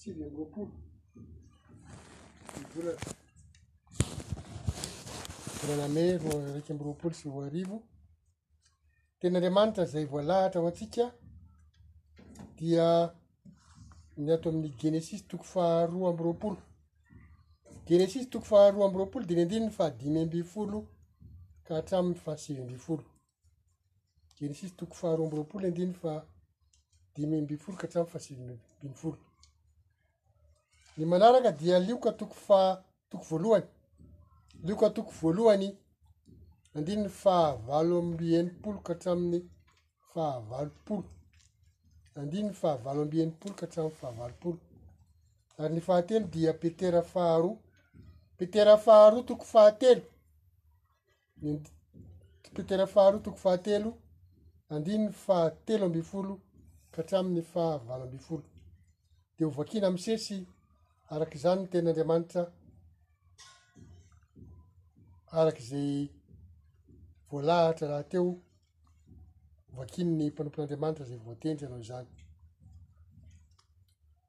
sivy amby roapolo ny volana volana mey roa iraika amby roapolo sy roa arivo teny andriamanitra izay voalahatra ho antsika dia ny ato amin'ny genesisy toko faharoa amby roapolo genesisy toko faharoa amby roapolo dia ny andininy fahadimy amby folo ka hatramin'ny fahasivy amby folo Genesisy toko faharoa amby roapolo andininy fahadimy ambin'ny folo ka hatramin'ny fahasivy ambin'ny folo. Ny manaraka dia lioka toko fa toko voalohany. Lioka toko voalohany andininy fahavalo amby enimpolo ka hatramin'ny fahavalopolo. Andininy fahavalo amby enimpolo ka hatramin'ny fahavalopolo. Ary ny fahatelo dia Petera faharoa. Petera faharoa toko fahatelo. Petera faharoa toko fahatelo andininy fahatelo ambin'ny folo ka hatramin'ny fahavalo ambin'ny folo dia hovakiana misesy araka izany ny tenin'Andriamanitra araka izay voalahatra rahateo hovakian'ny mpanompon'Andriamanitra izay voatendry hanao izany.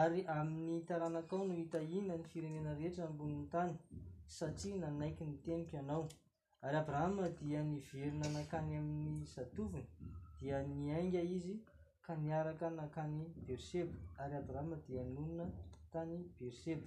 Ary amin'ny taranakao no hitahiana ny firenena rehetra ambonin'ny tany, satria nanaiky ny teniko ianao. Ary Abrahama dia niverina nankany amin'ny zatovony, dia niainga izy ka niaraka nankany Beerseba, ary Abrahama dia nonina tany Beerseba.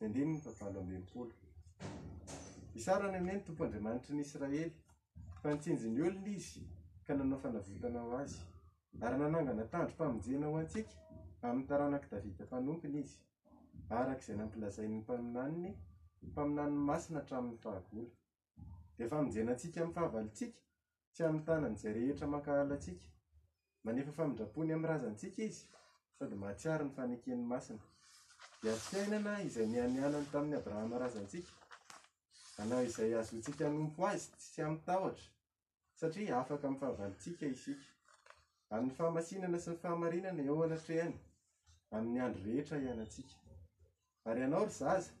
Ny andininy fahavalo ambin'ny folo. Isarany anie ny Tompo Andriamanitry ny Israely, fa nitsinjo ny olony Izy ka nanao fanavotana ho azy, ary nanangana tandrom-pamonjena ho antsika amin'ny taranak'i Davida mpanompony Izy, araka izay nampilazainy ny mpaminaniny, mpaminaniny masina hatramin'ny fahagola. dia famonjena antsika amin'ny fahavalontsika sy amin'ny tanany izay rehetra mankahala antsika. Manefa famindram-po ny amin'ny razantsika Izy, sady mahatsiaro ny fanekeny masina. Dia fiainana izay nianianany tamin'i Abrahama razantsika, hanao izay hahazoantsika hanompo Azy tsy amin'ny tahotra. satria afaka amin'ny fahavalontsika isika. Amin'ny fahamasinana sy ny fahamarinana eo anatrehany, amin'ny andro rehetra iainantsika. Ary ianao ry zaza,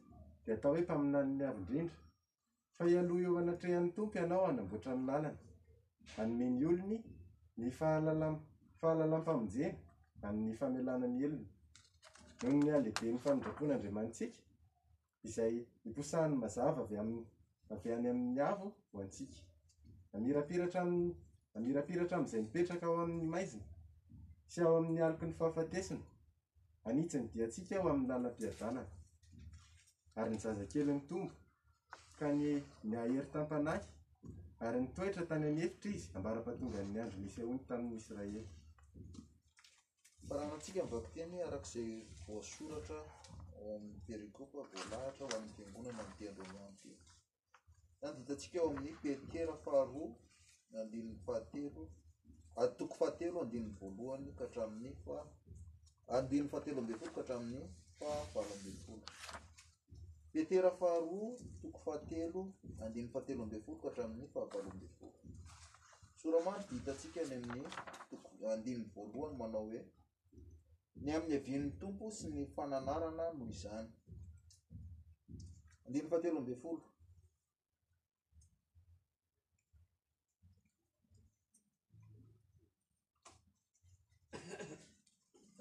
dia atao hoe mpaminanin'ny Avo Indrindra, fa hialoha eo anatrehan'ny Tompo ianao hanamboatra ny lalany, hanome ny olony ny fahalala- fahalalam-pamonjena amin'ny famelana ny helony. Noho ny halehiben'ny famindram-pon'Andriamanitsika, izay iposahan'ny mazava avy amin'ny, avy any amin'ny Avo ho antsika. Namirapiratra amin'ny, namirapiratra amin'izay mipetraka ao amin'ny maizina sy ao amin'ny aloky ny fahafatesana, hanitsy ny diantsika ho amin'ny lalam-piadanana. Ary ny zazakely nitombo, ka ny, nihahery tam-panahy, ary nitoetra tany an'efitra izy ambara-pahatongan'ny andro nisehoany tamin'ny Israely. Fanarantsika ny vakiteny araka izay voasoratra ao amin'ny perikopa voalahatra ho an'ny fiangonana amin'ny teny romianina teo. Izany dia hitantsika ao amin'ny Petera faharoa andininy fahatelo, atoko fahatelo andininy voalohany ka hatramin'ny fa andininy fahatelo ambin'ny folo ka hatramin'ny fahavalo ambin'ny folo. Petera faharoa toko fahatelo andininy fahatelo ambin'ny folo ka hatramin'ny fahavalo ambin'ny folo. Sora-marika hitantsika any amin'ny toko andininy voalohany manao hoe ny amin'ny havian'ny Tompo sy ny fananarana noho izany. Andininy fahatelo ambin'ny folo.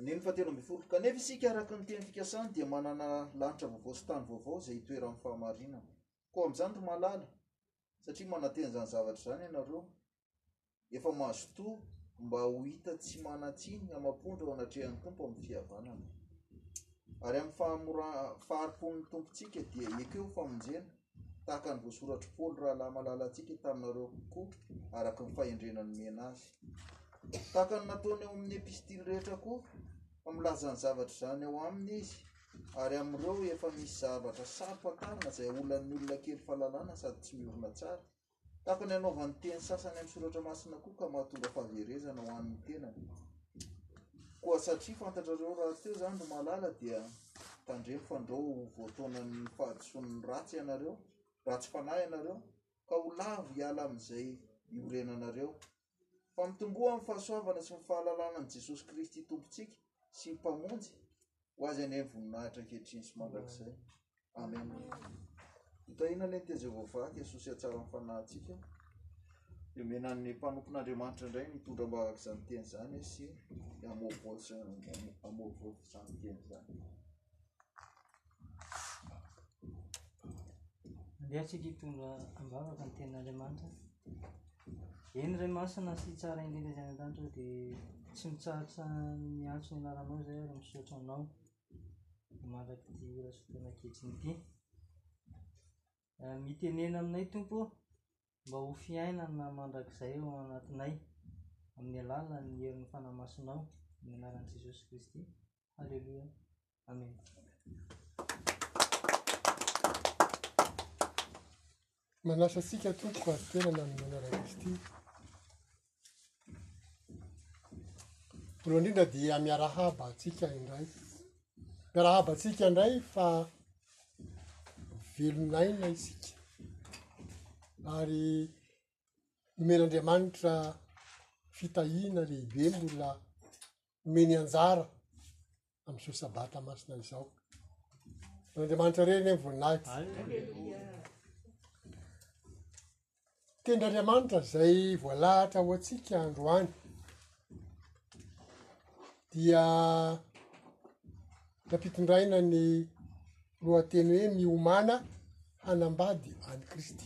Andininy fahatelo ambin'ny folo. Kanefa isika araka ny teny fikasany dia manana lanitra vaovao sy tany vaovao izay hitoeran'ny fahamarinana. Koa amin'izany ry malala, satria manantena izany zavatra izany ianareo, efa mazotoa mba ho hita tsy manan-tsiny ny amam-pondro eo anatrehan'ny Tompo amin'ny fihavanana. Ary amin'ny fahamora- fahari-pon'ny Tompontsika dia ekeo famonjena, tahaka ny voasoratr'i Paoly rahalahy malalantsika taminareo koa araka ny fahendrena nomena azy. Tahaka ny nataony ao amin'ny epistily rehetra koa, fa milaza ny zavatra izany ao aminy izy, ary amin'ireo efa misy zavatra saro-pantarina izay olan'ny olona kely fahalalana sady tsy miorina tsara. Tahaka ny hanaovany teny sasany amin'ny Soratra Masina koa ka mahatonga fahaverezana ho an'ny tenany. Koa satria fantatrareo rahateo izany ry malala dia tandremo fa ndrao ho voataonan'ny fahadisoan'ny ratsy ianareo, ratsy fanahy ianareo, ka ho lavo hiala amin'izay iorenanareo, fa mitomboa amin'ny fahasoavana sy ny fahalalana an'i Jesosy Kristy Tompontsika sy Mpamonjy, ho azy anie ny voninahitra ankehitriny sy mandrakizay. Amen. Hitahiana anie ny teny Jehovah vaky, hasoa sy hatsara ny fanahintsika. Dia omena ny mpanompon'Andriamanitra indray ny hitondra ambavaka izany teny izany sy ny hamoavoa sy hamoavoa izany teny izany. Andeha antsika hitondra am-bavaka ny tenin'Andriamanitra. Eny Ray Masina sy Tsara indrindra izay any an-danitra dia tsy mitsahatra miantso ny anaranao izay ary misaotra anao mandrak'ity ora sy fotoana ankehitriny ity. Mitenena aminay Tompo ô, mba ho fiainana mandrakizay ao anatinay, amin'ny alalan'ny herin'ny Fanahy Masinao, amin'ny anaran'i Jesosy Kristy. Haleloia. Amena. Manasa antsika tompoko ary tenana amin'ny anaran'i Kristy. Voalohany indrindra dia miarahaba antsika indray, miarahaba antsika indray fa velon'aina isika ary nomen'Andriamanitra fitahiana lehibe mbola. omeny anjara amin'izao sabata masina izao. Andriamanitra irery anie ny voninahitra. Tendrandriamanitra izay voalahatra ho antsika androany dia nampitondraina ny lohateny hoe miomana hanambady an'i Kristy.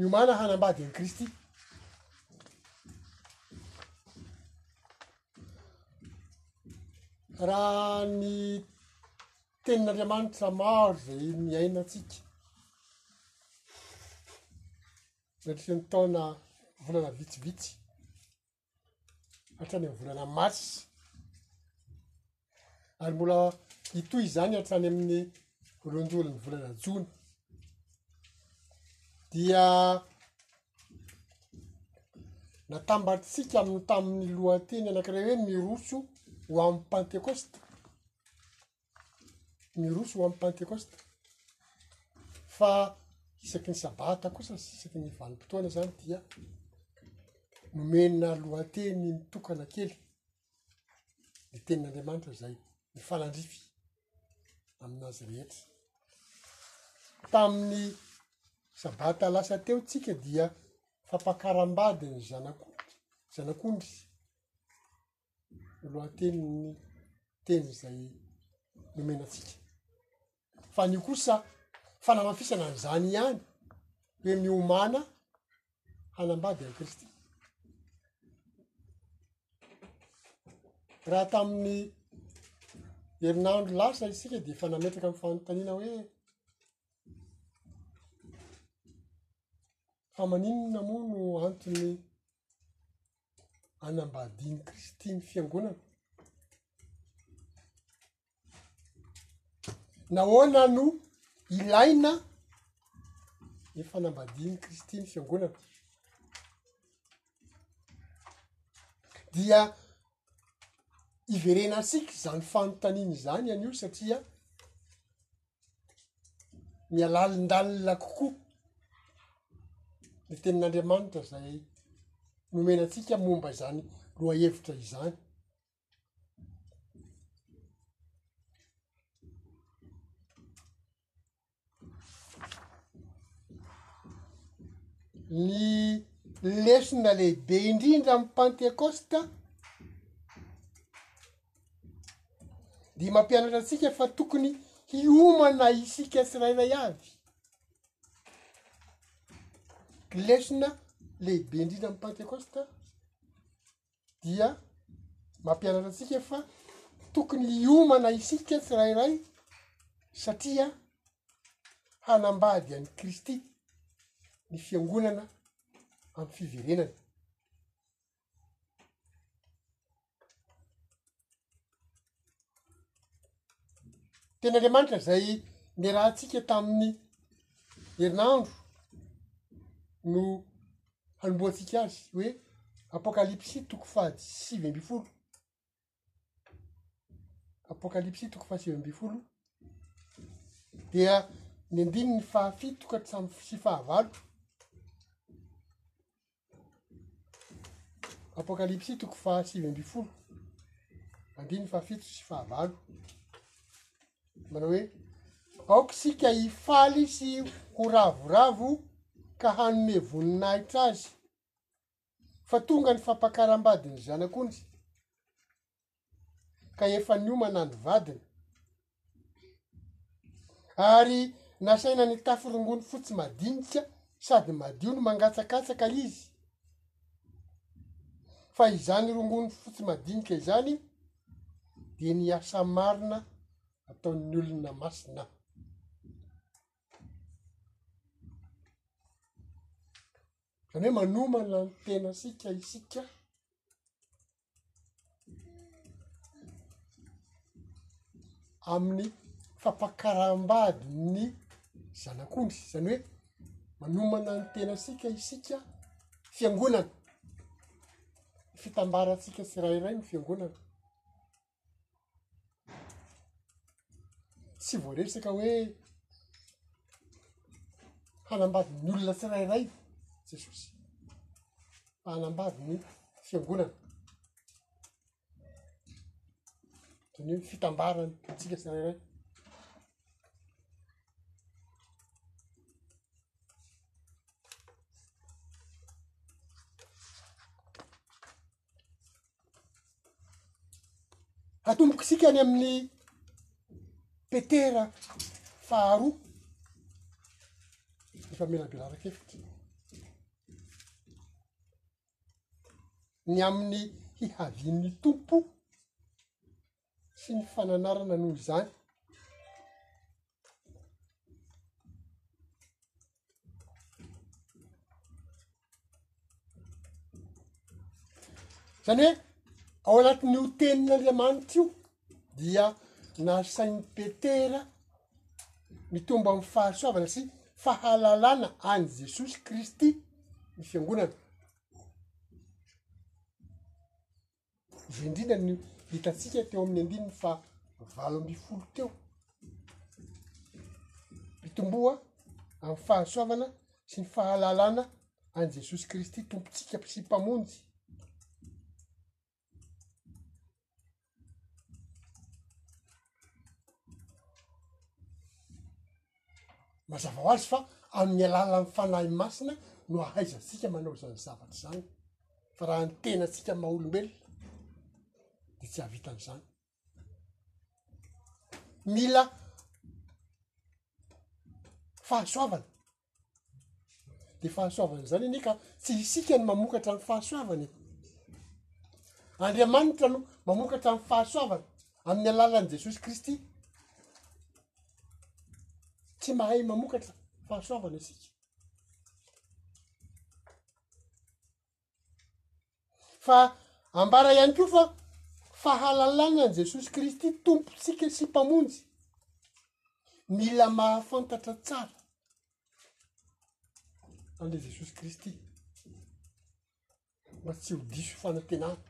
Miomàna hanambady an'i Kristy. Raha ny tenin'Andriamanitra maro izay niainantsika, satria ny taona volana vitsivitsy. hatrany amin'ny volana mars ary mbola hitohy izany hatrany amin'ny voalohandohany volana jona dia natambatsika amin'ny tamin'ny lohateny anankiray hoe miroso ho amin'ny pantekosta miroso ho amin'ny pantekosta fa isaky ny sabata kosa sy isaky ny vanim-potoana zany dia nomena lohateny mitokana kely ny tenin'andriamanitra zay ny falandrify amin'azy rehetra tamin'ny sabata lasa teo tsika dia fampakaram-bady ny zanak'ondry zanak'ondry lohatenin'ny teny izay nomena antsika fa an'io kosa fanamafisana an'izany ihany hoe miomàna hanambady an'i Kristy. Raha tamin'ny herinandro lasa isika dia efa nametraka amin'ny fanontaniana hoe fa maninona moa no antony anambadin'i Kristy ny fiangonana? Nahoana no ilaina ny fanambadian'i Kristy ny fiangonana? Dia iverenantsika izany fanontaniana izany anio satria mihalalindalina kokoa ny tenin'Andriamanitra izay nomena antsika momba izany lohahevitra izany. Ny lesona lehibe indrindra amin'ny pantekosta. dia mampianatra antsika fa tokony hiomana isika tsirairay avy lesona lehibe indrindra amny pantekosta dia mampianatra antsika fa tokony hiomana isika tsirairay satria hanambady any kristy ny fiangonana amy fiverenany teny andriamanitra izay nirahantsika tamin'ny herinandro no hanombohantsika azy hoe apokalypsy toko fahasivy ambifolo Apokalypsy toko fahasivy ambin'ny folo dia ny andininy fahafito ka hatramin'ny sy fahavalo. Apokalypsy toko fahasivy ambin'ny folo andininy fahafito sy fahavalo. Manao hoe aoka isika hifaly sy ho ravoravo ka hanome voninahitra azy fa tonga ny fampakaram-badin'ny zanak'ondry ka efa niomana andro vadiny ary nasaina ny tafy rongony fotsy madinika sady madio ny mangatsakatsaka izy fa izany rongony fotsy madinika izany dia ny asa marina ataon'ny olona masina zany hoe manomana ny tena sika isika amin'ny fampakaram-bady ny zanak'ondry zany hoe manomana ny tena sika isika fiangonana fitambarantsika tsirairay ny fiangonana tsy voaresaka hoe hanambadin'ny olona tsirairay jesosy fa hanambady ny fiangonana tony hoe fitambarany tsika tsirairay Atomboka isika any amin'ny petera faharoa ny famelabelaran-kevitra, ny amin'ny hihavian'ny Tompo. sy ny fananarana noho izany. Zany hoe ao anatin'io tenin'Andriamanitra io dia nasain'i Petera mitombo amin'ny fahasoavana sy fahalalana any Jesosy Kristy ny fiangonana. Izay indrindra no hitantsika teo amin'ny andininy faha valo ambin'ny folo teo. Mitomboa amin'ny fahasoavana sy ny fahalalana an'i Jesosy Kristy Tompontsika sy Mpamonjy. Mazava ho azy fa amin'ny alalan'ny Fanahy Masina no ahaizantsika manao izany zavatra izany fa raha ny tenantsika maha olombelona dia tsy hahavita an'izany. Mila fahasoavana de fahasoavana izany anie ka tsy isika no mamokatra ny fahasoavana e andriamanitra no mamokatra ny fahasoavana amin'ny alalan'i jesosy kristy tsy mahay mamokatra fahasoavana isika Fa ambara ihany koa fa fahalalana an'i Jesosy Kristy Tompontsika sy Mpamonjy. Mila mahafantatra tsara an'ilay Jesosy Kristy mba tsy ho diso fanantenana.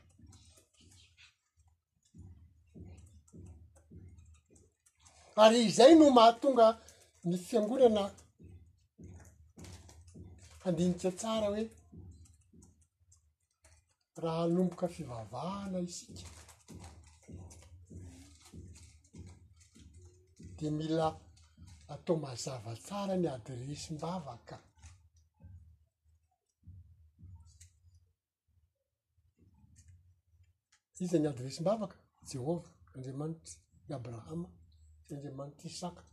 ary izay no mahatonga ny fiangonana handinika tsara hoe raha hanomboka fivavahana isika de mila atao mazava tsara ny adiresim-bavaka. Iza ny adiresim-bavaka? Jehovah, Andriamanitr' i Abrahama sy Andriamanitr' i Isaka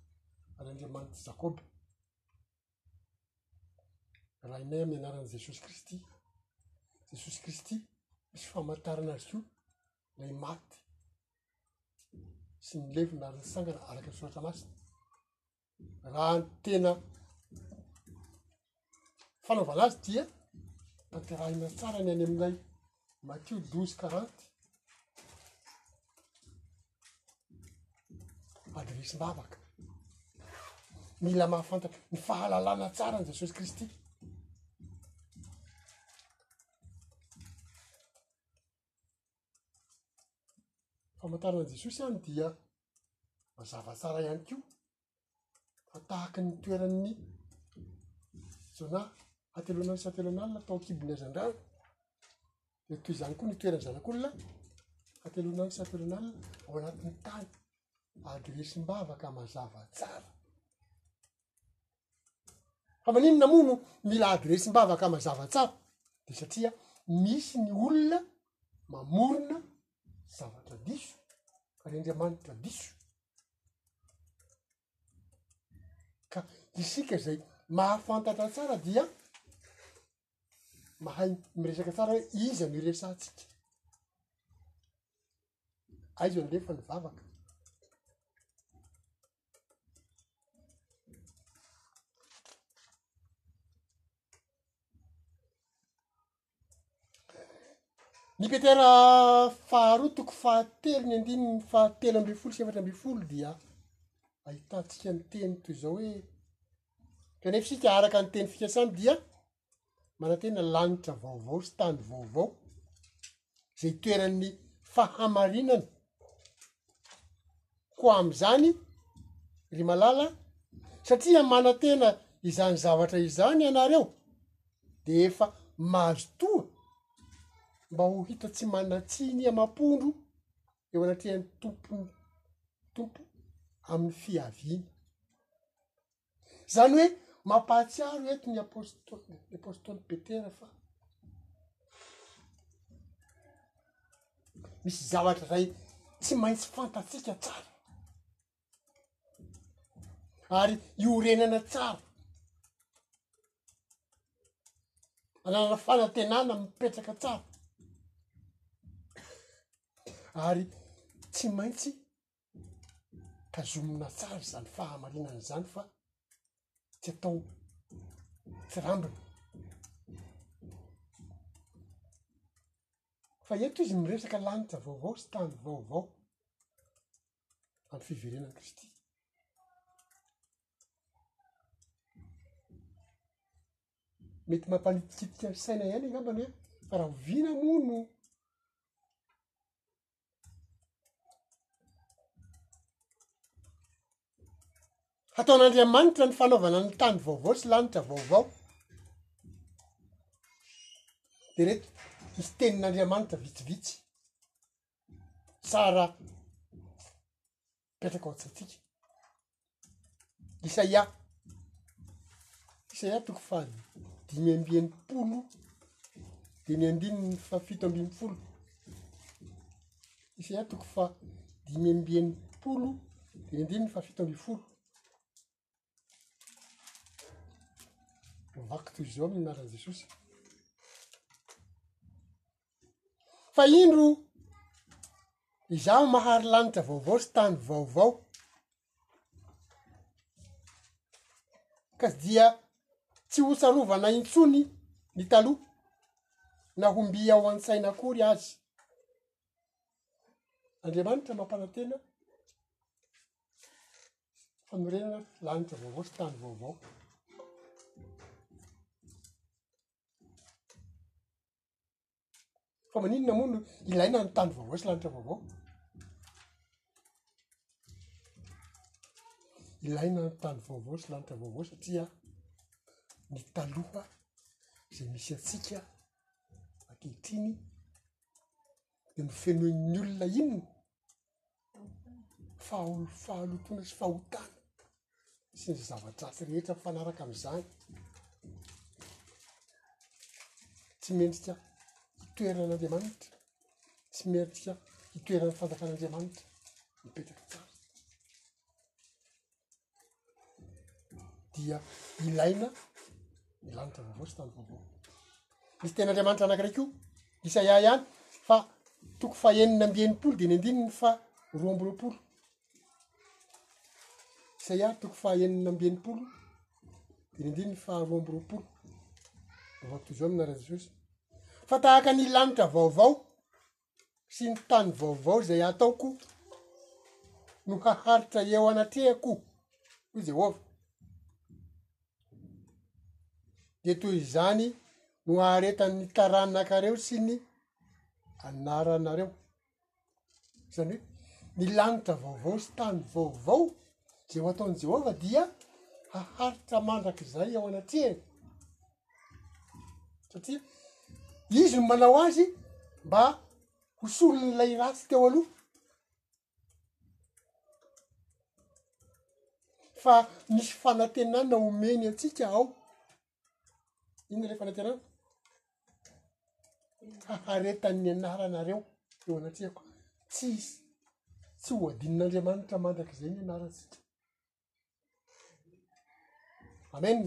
ary Andriamanitr' i Jakoba. Rainay amin' ny anaran' i Jesosy Kristy. Jesosy Kristy misy famantarana azy koa, ilay maty sy nilevina ary nisangana araka ny soratra masina. raha ny tena fanaovana azy dia tanterahina tsara ny any amin'ilay matio douze quarante adresim-bavaka mila mahafantatra ny fahalalana tsara an'i jesosy kristy famantaranan'i Jesosy any dia mazava tsara ihany koa fa tahaka ny toeran'ny Jona hateloana andro sy hateloana alina tao an-kibon'ny hazandrano dia toy izany koa ny toeran'ny zanak'olona hateloana andro sy hateloana alina ao anatin'ny tany adresim-bavaka mazava tsara Fa maninona moa no mila adiresim-bavaka mazava tsara? Dia satria misy ny olona mamorona zavatra diso ary andriamanitra diso. Ka isika izay mahafantatra tsara dia mahay miresaka tsara hoe iza no iresahantsika. Aiza no alefa ny vavaka? Ny petera faharoa toko fahatelo ny andininy fahatelo ambin'ny folo sy efatra ambin'ny folo dia ahitantsika ny teny toy izao hoe, kanefa isika araka ny teny fikasany dia manantena lanitra vaovao sy tany vaovao zay itoeran'ny fahamarinana ko am'izany ry malala satria manantena izany zavatra izany ianareo de efa mazotoa mba ho hita tsy manan-tsiny amam-pondro eo anatrehan'ny tompony tompo amin'ny fiaviana Izany hoe mampahatsiaro eto ny apostoly ny apostoly Petera fa misy zavatra izay tsy maintsy fantatsika tsara ary iorenana tsara ananana fanantenana mipetraka tsara ary tsy maintsy tazomina tsara izany fahamarinana izany fa tsy atao tsirambina fa eto izy miresaka lanitra vaovao sy tany vaovao amy fiverenan'i kristy mety mampanitikitika ny saina ihany angambany hoe fa rahoviana moa no Hataon'Andriamanitra ny fanaovana ny tany vaovao sy lanitra vaovao. De reto misy tenin'Andriamanitra vitsivitsy tsara mipetraka ao an-tsaintsika. Isaia, Isaia toko faha dimy amby enimpolo dia ny andininy fahafito ambin'ny folo, Isaia toko faha dimy amby enimpolo dia ny andininy fahafito ambin'ny folo, vaky toy izao ny anaran'i Jesosy. Fa indro, izaho mahary lanitra vaovao sy tany vaovao, ka dia tsy ho tsarovana intsony ny taloha, na ho mby ao an-tsaina akory aza. Andriamanitra mampanantena fanorenana lanitra vaovao sy tany vaovao. fa maninona moa no ilaina ny tany vaovao sy lanitra vaovao ilaina ny tany vaovao sy lanitra vaovao satria ny taloha zay misy antsika akehitriny de ny fenoin'ny olona inona faha- fahalotoana sy fahotana sy ny zava-dratsy rehetra mifanaraka am'izany, tsy mendrika hitoeran'Andriamanitra, tsy mendrika hitoeran'ny fanjakan'Andriamanitra mipetraky tsara. dia ilaina ny lanitra vaovao sy tany vaovao misy tena andriamanitra anankiray koa isaia ihany fa toko fahenina amby enimpolo dia ny andininy fa roa amby roapolo isaia toko fahenina amby enimpolo de ny andininy fa roa amby roapolo vavakitoy zao amina raha jesosy fa tahaka ny lanitra vaovao sy ny tany vaovao izay hataoko no haharitra eo anatrehako, hoy Jehovah. Dia toy izany no haharetan'ny taranakareo sy ny anaranareo. Izany hoe ny lanitra vaovao sy tany vaovao izay ho ataon'i Jehovah dia haharitra mandrakizay eo anatrehany. satria izy no manao azy mba ho soron'ilay ratsy teo aloha fa misy fanantenana omeny antsika ao ino le fanantenana hafaretan'ny anaranareo eo anatsehako tsy hisy tsy ho adin'andriamanitra mandrak'izay ny anarantsika amen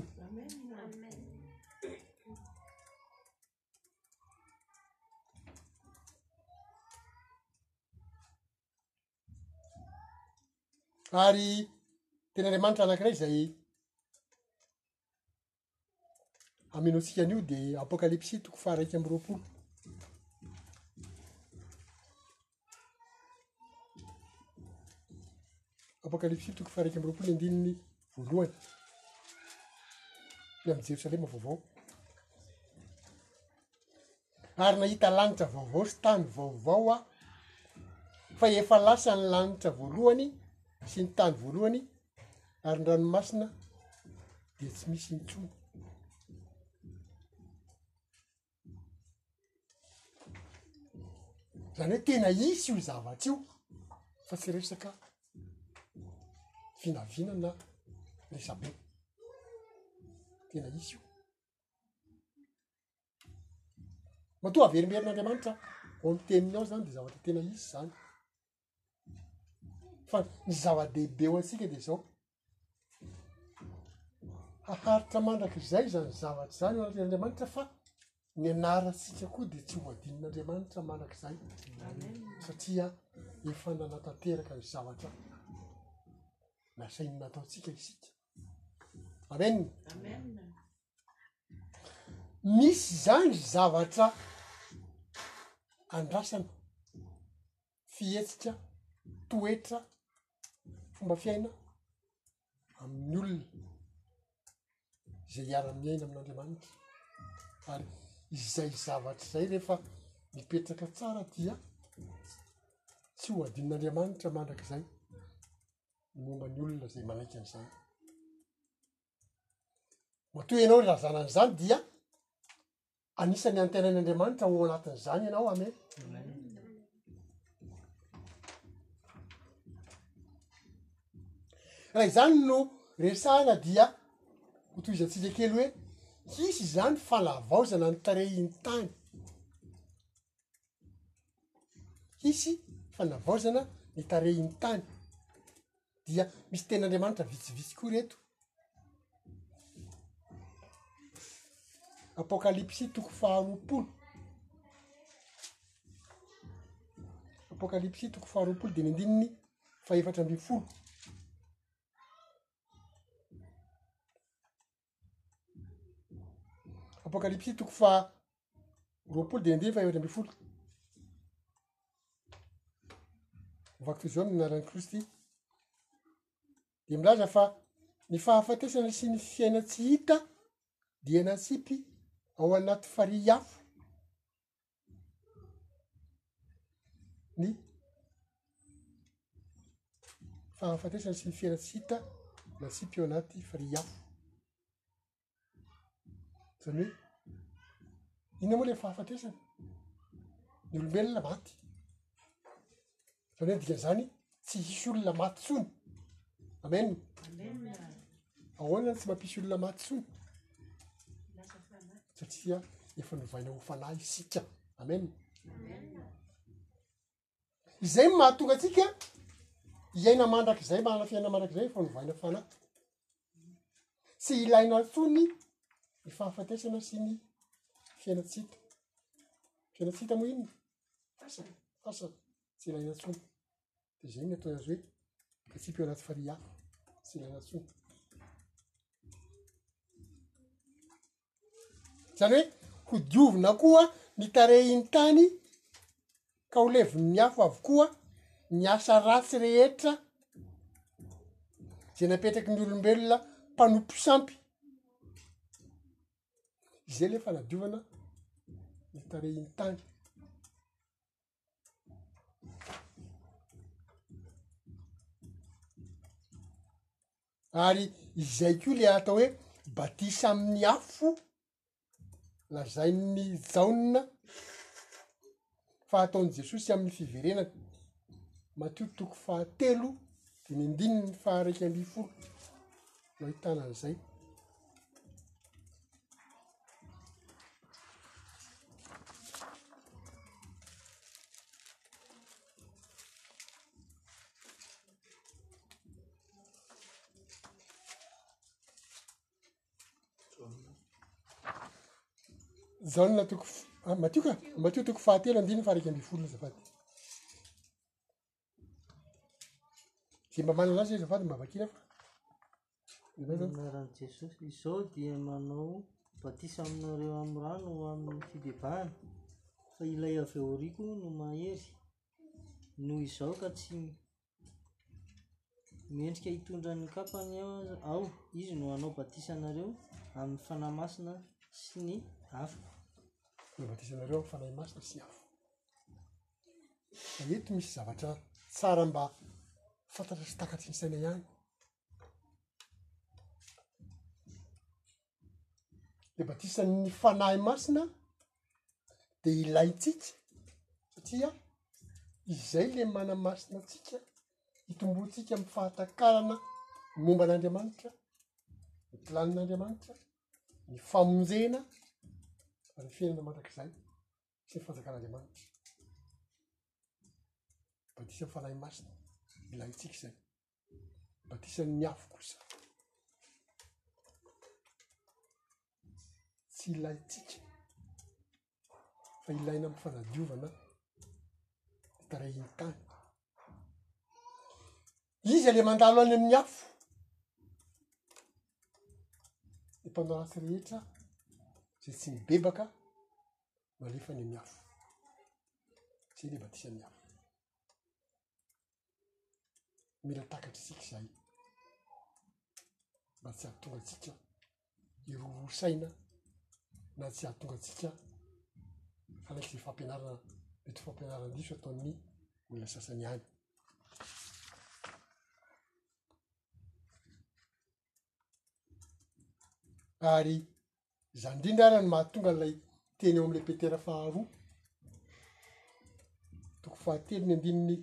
ary tena andriamanitra anankiray zay hamenoantsika an'io dia Apokalypsy toko faha-iraika amby roapolo. Apokalypsy toko faha-iraika amby roapolo andininy voalohany. Ny amin'ny Jerosalema vaovao. ary nahita lanitra vaovao sy tany vaovao aho, fa efa lasa ny lanitra voalohany sy ny tany voalohany ary ny ranomasina dia tsy misy intsony. Zany hoe tena hisy io zavatra io fa tsy resaka vinavinana resabe, tena hisy io. matoa averimberin'andriamanitra ao ami'ny teniny ao zany de zavatra tena izy zany fa ny zava-dehibe ho antsika de zao haharitra mandrak'izay zany zavatra zany o an'andriamanitra fa ny anarantsika koa de tsy ho adin'andriamanitra mandrak'izay satria efa nanatanteraka ny zavatra nasainy nataontsika isika amena Misy zany ry zavatra andrasana, fihetsika, toetra, fomba fiaina amin'ny olona zay hiara-miaina amin'Andriamanitra, ary izay zavatra izay rehefa mipetraka tsara dia tsy ho adinon'Andriamanitra mandrakizay ny momba ny olona izay manaiky an'izany. Matoa ianao ry razana an'izany dia anisan'ny antenain' Andriamanitra ao anatin'izany ianao amen. Raha izany no resahana dia hotohizantsika kely hoe hisy izany fanavaozana ny tarehin'ny tany. Hisy fanavaozana ny tarehin'ny tany. dia misy teny andriamanitra vitsivitsy koa reto apokalypsy toko faharoapolo apokalypsy toko faharoapolo dimy andininy fa efatra amby folo Apokalypsy toko faha roapolo dia andiany fahaefatra ambin'ny folo. Vaky toy izao ny anaran'i Kristy. Dia milaza fa ny fahafatesana sy ny fiaina tsy hita dia natsipy ao anaty farihy afo. ny fahafatesana sy ny fiaina tsy hita na tsy hita eo anaty farihy afo. Zany hoe inona moa ilay fahafatesana? Ny olombelona maty. zany hoe dika zany tsy hisy olona maty tsony amen ahoana ny tsy mampisy olona maty tsony satsia efa novaina ho fanahy isika amen izay ny mahatonga atsika iaina mandrak' izay manana fiaina mandrak' izay efa novaina fanahy tsy ilaina tsony ny fahafatesana sy ny fiaina tsita fiaina tsita moa inona fasana fasana tsy ilaina intsony dia izay ny atao azy hoe principio anaty faria tsy ilaina intsony zany hoe ho diovina koa ny tarehiny tany ka ho levin'ny afo avokoa ny asa ratsy rehetra zay napetraky ny olombelona mpanompo sampy izay le fanadiovana ny tarehin'ny tany ary izay ko le atao hoe batisa amin'ny afo lazain'ny jaona fa ataon'i Jesosy amin'ny fiverenany, Matio toko fahatelo dimy ambininy faha-iraika ambin'ny folo no ahitana an'izay. Jaona toko f- ah, Matio ka Matio toko fahatelo andiny faharaiky ambin'ny folo azafady zay mba manana azy azafady mba vakina fa Ianao zany. Anaran'i Jesosy, izao dia manao batisa aminareo amin'ny rano ho amin'ny fibebahana, fa ilay avy ao aoriako no mahery noho izaho ka tsy Mendrika hitondra ny kapany aho, izy no hanao batisa anareo amin'ny Fanahy Masina sy ny afo. Hanao batisa anareo amin'ny Fanahy Masina sy afo. Dia eto misy zavatra tsara mba fantatra sy takatry ny saina ihany. le batisan'ny fanahy masina de ilaintsika satria izay le manamasina antsika hitomboantsika ami'ny fahatakarana momba an'andriamanitra ny planin'andriamanitra ny famonjena any fiainana mandrakizay sy ny fanjakan'andriamanitra batisan'ny fanahy masina ilaintsika izay batisan'ny afo kosa tsy ilaintsika fa ilaina amin'ny fanadiovana ny tarehin-tany iza le mandalo any amin'ny afo ny mpanao ratsy rehetra zay tsy mibebaka no alefa any amin'ny afo zay le batisan'ny afo Mila takatra isika izay mba tsy hahatonga antsika hirohoroa saina na tsy hahatonga antsika hanaiky izay fampianarana mety ho fampianaran-diso ataon'ny olona sasany ihany. Ary Izany indrindra ary no mahatonga an'ilay teny ao amin'ilay Petera faharoa, toko fahatelo ny andininy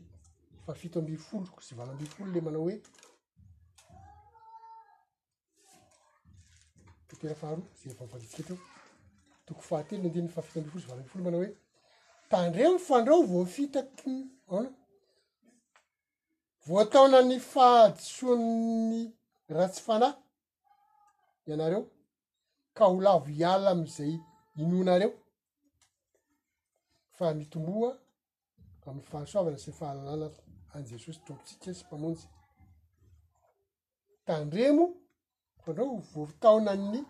fahafito ambin'ny folo sy valo ambin'ny folo ilay manao hoe Petera faharoa izay efa voaditsika teo, toko fahatelo ny andininy fahafito ambin'ny folo sy valo ambin'ny folo manao hoe tandreo ny fandrao voafitaky ny aona voataona ny fahadisoan'ny ratsy fanahy ianareo ka ho lavo hiala amin'izay inoanareo fa mitomboa amin'ny fahasoavana sy fahalalana any Jesosy Tompontsika sy Mpamonjy. Tandremo fa andrao ho voataonan'ny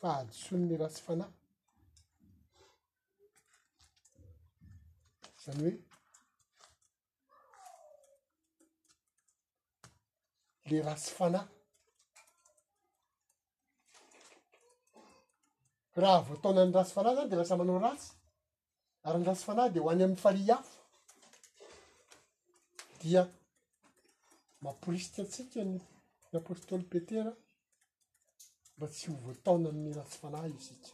fahadisoan'ny ratsy fanahy. Izany hoe le ratsy fanahy raha voataona ny ratsy fanahy zany de lasa manao ratsy ary ny ratsy fanahy de ho any amin'ny farihy afo dia mamporisika antsika ny ny apôstôly petera mba tsy ho voataona amin'ny ratsy fanahy isika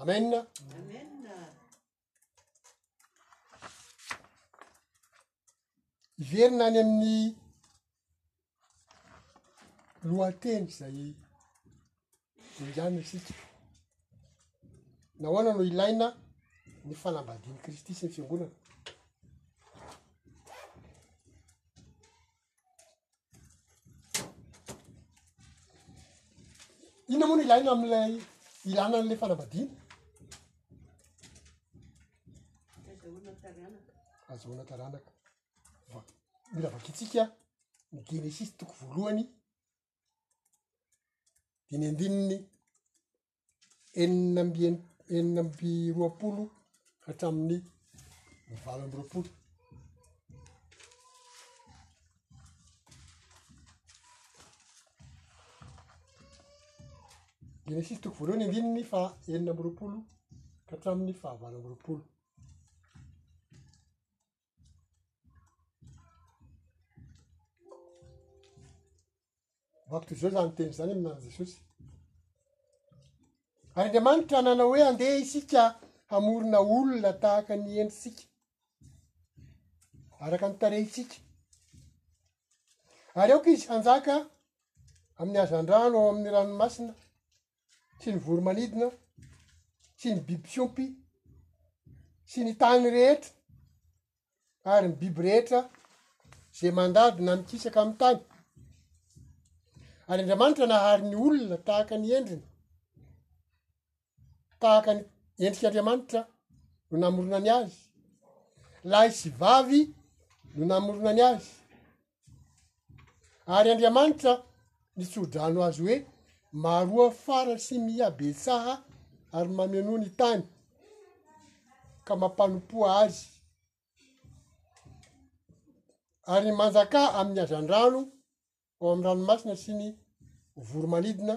amena iverina any amin'ny lohateny zay enjana isika nahoana no ilaina ny fanambadian'i kristy sy ny fiangonana Inona moa no ilaina amin'ilay ilana an'ilay fanambadiana? Azahoana taranaka. Azahoana taranaka. Va- Mila vakintsika ny Genesisy toko voalohany, dimy andininy enina amby eni- enina amby roapolo ka hatramin'ny valo amby roapolo. Genesisy toko voalohany andininy fa enina amby roapolo ka hatramin'ny fahavalo amby roapolo. Vako toy izao izany teny izany amin'an'i Jesosy. Ary Andriamanitra nanao hoe andeha isika hamorona olona tahaka ny endritsika, araka ny tarehintsika. Ary aoka izy hanjaka amin'ny hazandrano ao amin'ny ranomasina sy ny voro-manidina sy ny biby fiompy sy ny tany rehetra ary ny biby rehetra zay mandady na mikisaka amin'ny tany ary andriamanitra nahary ny olona tahaka ny endriny tahaka ny endrik' andriamanitra no namorona ny azy lahy sy vavy no namorona ny azy Ary Andriamanitra ny tsodrano azy hoe maroa fara sy mihabetsaha ary mamenoa ny tany ka mampanompoa azy ary manjakà amin'ny hazandrano ao amin'ny ranomasina sy ny voromanidina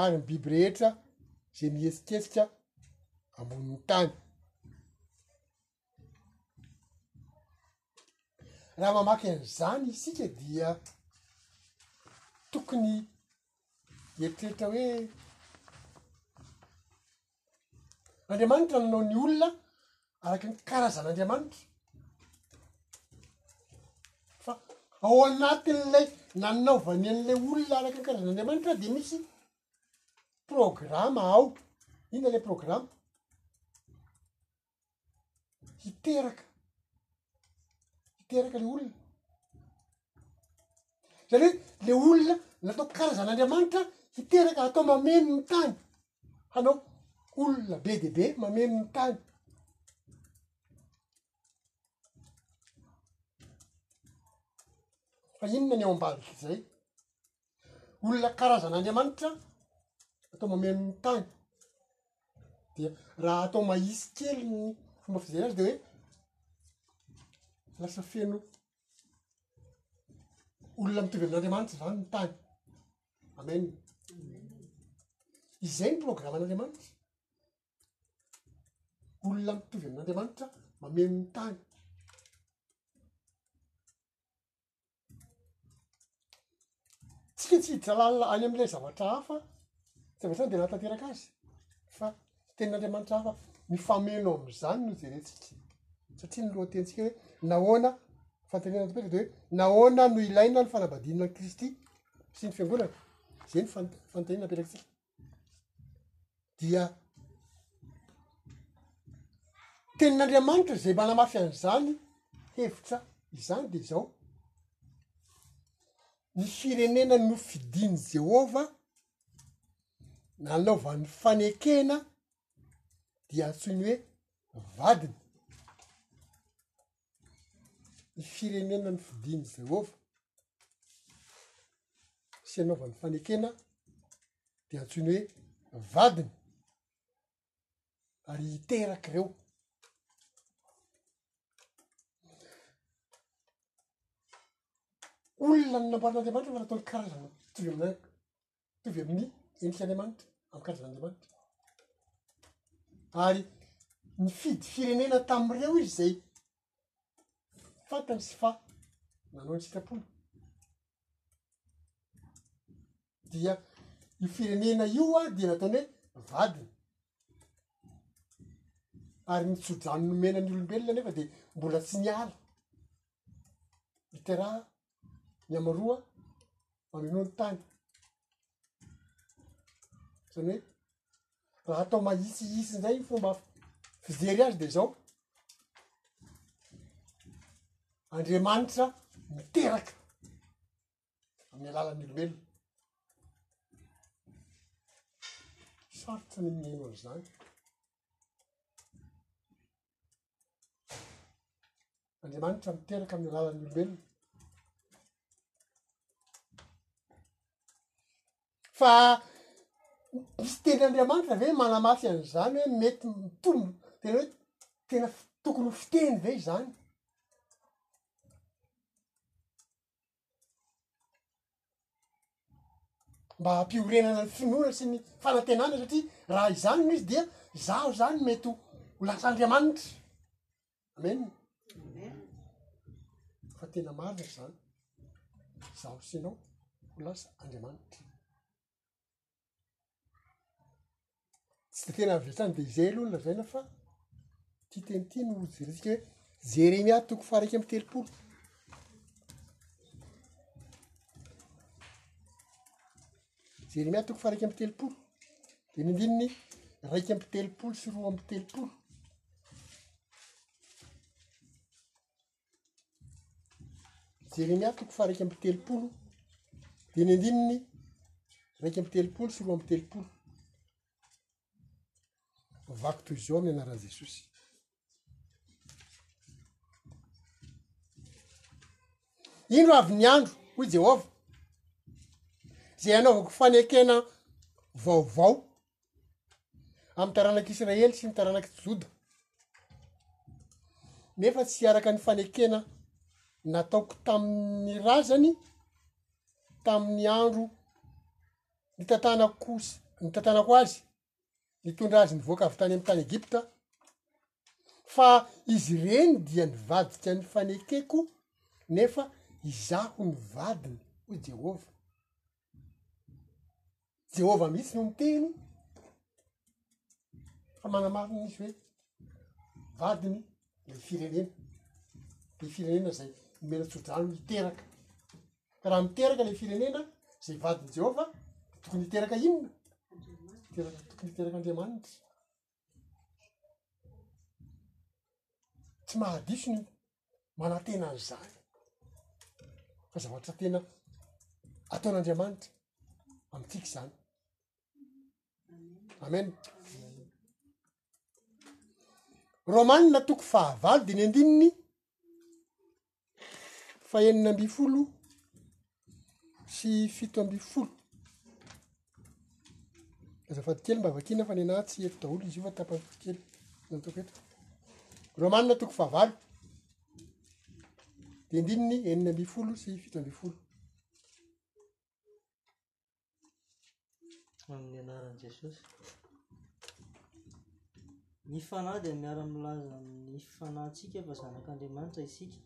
ary ny biby rehetra izay mihetsiketsika ambonin'ny tany. raha mamaky an'izany isika dia tokony hieritreritra hoe andriamanitra nanao ny olona araky ny karazan'andriamanitra fa ao anatin'ilay nanaovany an'ilay olona araky ny karazan'andriamanitra de misy programa ao inona lay programa hiteraka hiteraka le olona zany hoe le olona nataoko karazan'andriamanitra hiteraka atao mameno ny tany hanao olona be de be mameno ny tany fa inona ny ao ambarik'izay olona karazana andriamanitra atao mameno ny tany de raha atao mahisy kely ny fomba fizera azy de hoe lasa feno olona mitovy amin'andriamanitra zany ny tany amen izay ny programan'andriamanitra olona mitovy amin'andriamanitra mameno ny tany Tsy fihitsiditra lalina any amin'ilay zavatra hafa, zavatra izany dia nahatanteraka azy, fa tenin'Andriamanitra hafa mifameno amin'izany no jerentsika, satria ny lohatenintsika hoe nahoana, fanontaniana napetraka dia hoe nahoana no ilaina ny fanambadiana an'i Kristy sy ny fiangonana? izay no fano- fanontaniana napetrakintsika. dia tenin'andriamanitra zay mba namafy an'izany hevitra izany de zao ny firenena nofidiny jehovah nanaovany fanekena dia antsoiny hoe vadiny ny firenena nofidin'i Jehovah sy anaovany fanekena dia antsoiny hoe vadiny ary hiteraka ireo. Olona ny namboarin'Andriamanitra fa nataony karazana toy ny anaka. mitovy amin'ny endrika Andriamanitra, amin'ny karazan' Andriamanitra. Ary nifidy firenena tamin'ireo izy izay fantany sy fa nanao ny sitrapony. Dia io firenena io a dia nataony hoe vadiny. Ary ny tso-drano nomena ny olombelona nefa dia mbola tsy niala. Miteraha ny amaroa manonao ny tany zany hoe raha atao mahitsihitsy ndray ny fomba fijery azy de zao andriamanitra miteraka amin'ny alalan'ny olombelona sarotra ny miheno an'izany Andriamanitra miteraka amin'ny alalan'ny olombelona. Fa misy teny Andriamanitra ve manamafy an'izany hoe mety mitombo tena hoe tena tokony ho fiteny ve izany? mba hampiorenana ny finoana sy ny fanantenana satria raha izany no izy dia izaho zany mety ho ho lasa andriamanitra amena fa tena marina ry zany izaho sy ianao ho lasa andriamanitra tsy de tena avy hatrany de izay aloha no lazaina fa ty teny ty no hojerentsika hoe Jeremia toko faharaika amby telopolo Jeremia toko faharaika amby telopolo de ny andininy raika amby telopolo sy roa amby telopolo Jeremia toko faharaika amby telopolo dia ny andininy raika amby telopolo sy roa amby telopolo vaky toy izao amin'ny anaran'i Jesosy. Indro avy ny andro, hoy Jehovah, izay hanaovako fanekena vaovao amin'ny taranak'i Israely sy ny taranak'i Joda, nefa tsy araka ny fanekena nataoko tamin'ny razany tamin'ny andro nitantanako s- nitantanako azy, nitondra azy nivoaka avy tany amin'ny tany Egypta, fa izy ireny dia nivadika ny fanekeko nefa izaho no vadiny, hoy Jehovah. Jehovah mihitsy no miteny fa manamarina izy hoe vadiny le firenena le firenena zay omena tsodrano miteraka ka raha miteraka le firenena zay vadiny jehovah de tokony hiteraka inona teraka tokony hiteraka andriamanitra tsy mahadiso ny manantena an'izany fa zavatra tena ataon'Andriamanitra amintsika izany amen romanina toko fahavalo de ny andininy fa enina amby folo sy fito ambin'ny folo. Azafady kely mba vakiana fa ny anà tsy eto daholo izy io fa tapany fotsy kely no ataoko eto. Romanina toko fahavalo dia andininy enina ambin'ny folo sy fito ambin'ny folo. amin'ny anaran'i Jesosy. Ny fanahy dia miara-milaza amin'ny fanahintsika fa zanak'Andriamanitra isika.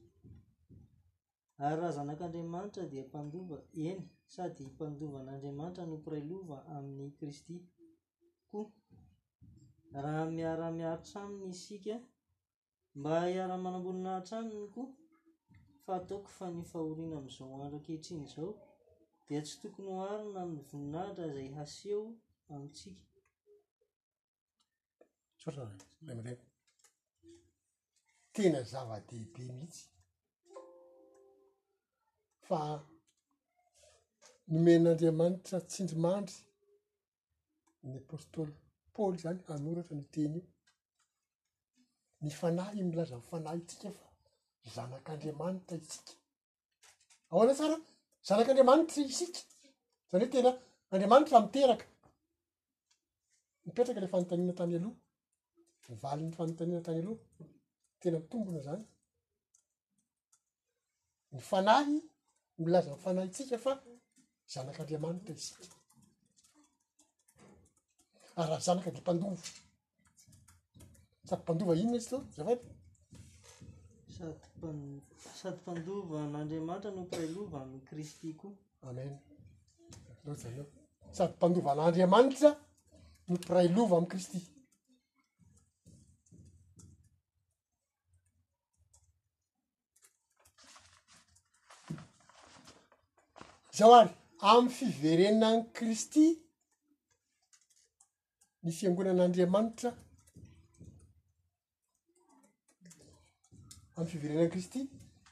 Ary raha zanak'Andriamanitra dia mpandova, eny, sady mpandovan'Andriamanitra no mpiray lova amin'i Kristy koa. Raha miara-miaritra aminy isika Mba hiara manambonin'ny lahatrany ny koa fa ataoko fa ny fahoriana amin'izao andro ankehitriny izao dia tsy tokony oharina amin'ny voninahitra izay haseho amintsika. Tsotra ilay malemy. Tena zava-dehibe mihitsy fa nomen'Andriamanitra tsindrimandry ny apostoly Paoly izany hanoratra an'io teny io. Ny fanahy io milaza ny fanahintsika fa zanak'Andriamanitra isika. Ahoana tsara? Zanak'Andriamanitra isika. Izany hoe tena Andriamanitra miteraka. Mipetraka ilay fanontaniana tany aloha, ny valin'ny fanontaniana tany aloha. Tena mitombina izany. Ny fanahy milaza ny fanahintsika fa zanak'Andriamanitra isika. Ary raha zanaka dia mpandova. Sady mpandova inona izy teo? Zafady? Sady mpan- sady mpandova an'Andriamanitra no mpiray lova an'i Kristy koa. Amen. Loza eo. Sady mpandova an'Andriamanitra no mpiray lova amin'i Kristy. Zao ary, amin'ny fiverenan'i Kristy ny fiangonan'Andriamanitra, amin'ny fiverenan'i Kristy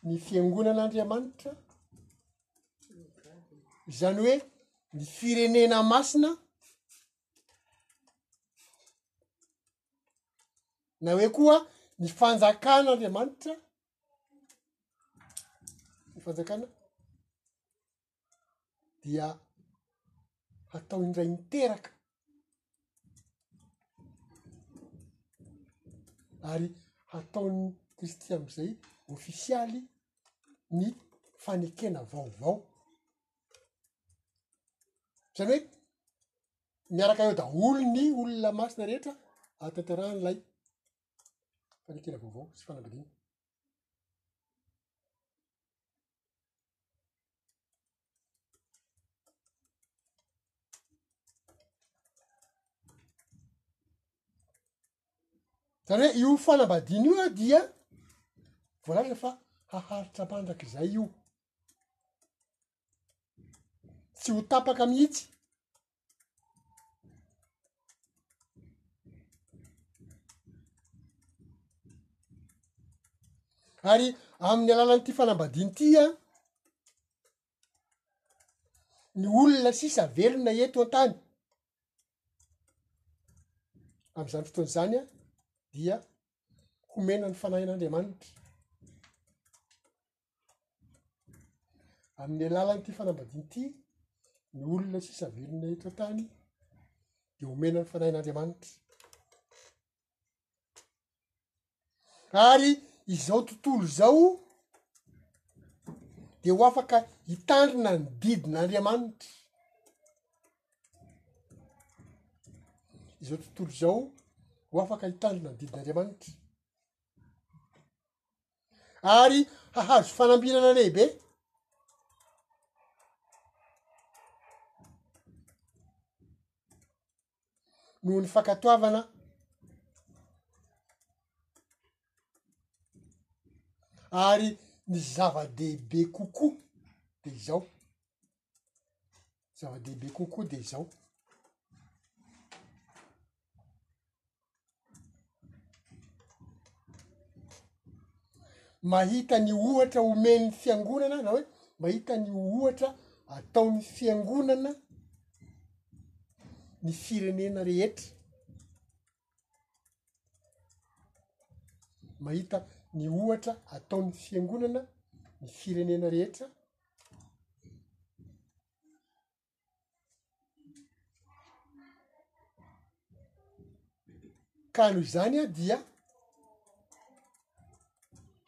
ny fiangonan'Andriamanitra, izany hoe ny firenena masina, na hoe koa ny fanjakan'andriamanitra ny fanjakana dia hatao indray miteraka ary hataon'ny kristy am'izay ofisialy ny fanekena vaovao zany hoe Miaraka eo daholo ny olona masina rehetra ahatanterahany ilay fanekena vaovao sy fanambadiana. Zany hoe io fanambadiana io a dia voalaza fa haharitra mandrakizay io. tsy ho tapaka mihitsy ary amin'ny alalan'ity fanambadiana ity an ny olona sisa velona eto an-tany am'izany fotoana izany an dia homena ny fanahin'andriamanitra Amin'ny alalan'ity fanambadiana ity, ny olona sisa velona eto an-tany dia omena ny fanahin'Andriamanitra. Ary izao tontolo izao dia ho afaka hitandrina ny didin'Andriamanitra. Izao tontolo izao ho afaka hitandrina ny didin'Andriamanitra. ary hahazo fanambinana lehibe noho ny fankatoavana ary ny zava-dehibe kokoa de izao Zava-dehibe kokoa dia izao. Mahita ny ohatra omen'ny fiangonana na hoe mahita ny ohatra ataon'ny fiangonana ny firenena rehetra. mahita ny ohatra ataon'ny fiangonana ny firenena rehetra ka noho izany aho dia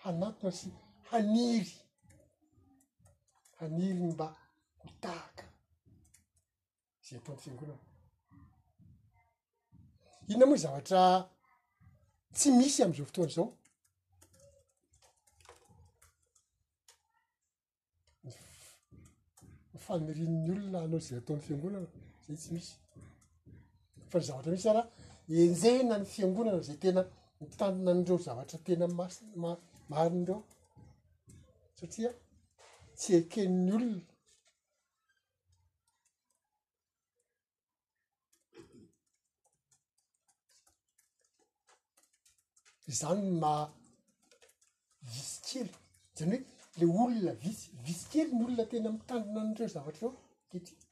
hanatona sy haniry haniry ny mba ho tahaka izay ataon'ny fiangonana inona moa zavatra tsy misy am'izao fotoana izao fanirian'ny olona anao izay ataon'ny fiangonana zay tsy misy fa ny zavatra misy ara enjehina ny fiangonana zay tena mitandina an'ireo zavatra tena masi- ma- marina ireo satria tsy eken'ny olona Izany no maha visy kely, zany hoe le olona visy, visy kely ny olona tena mitandrina an'ireo zavatra ireo ankehitriny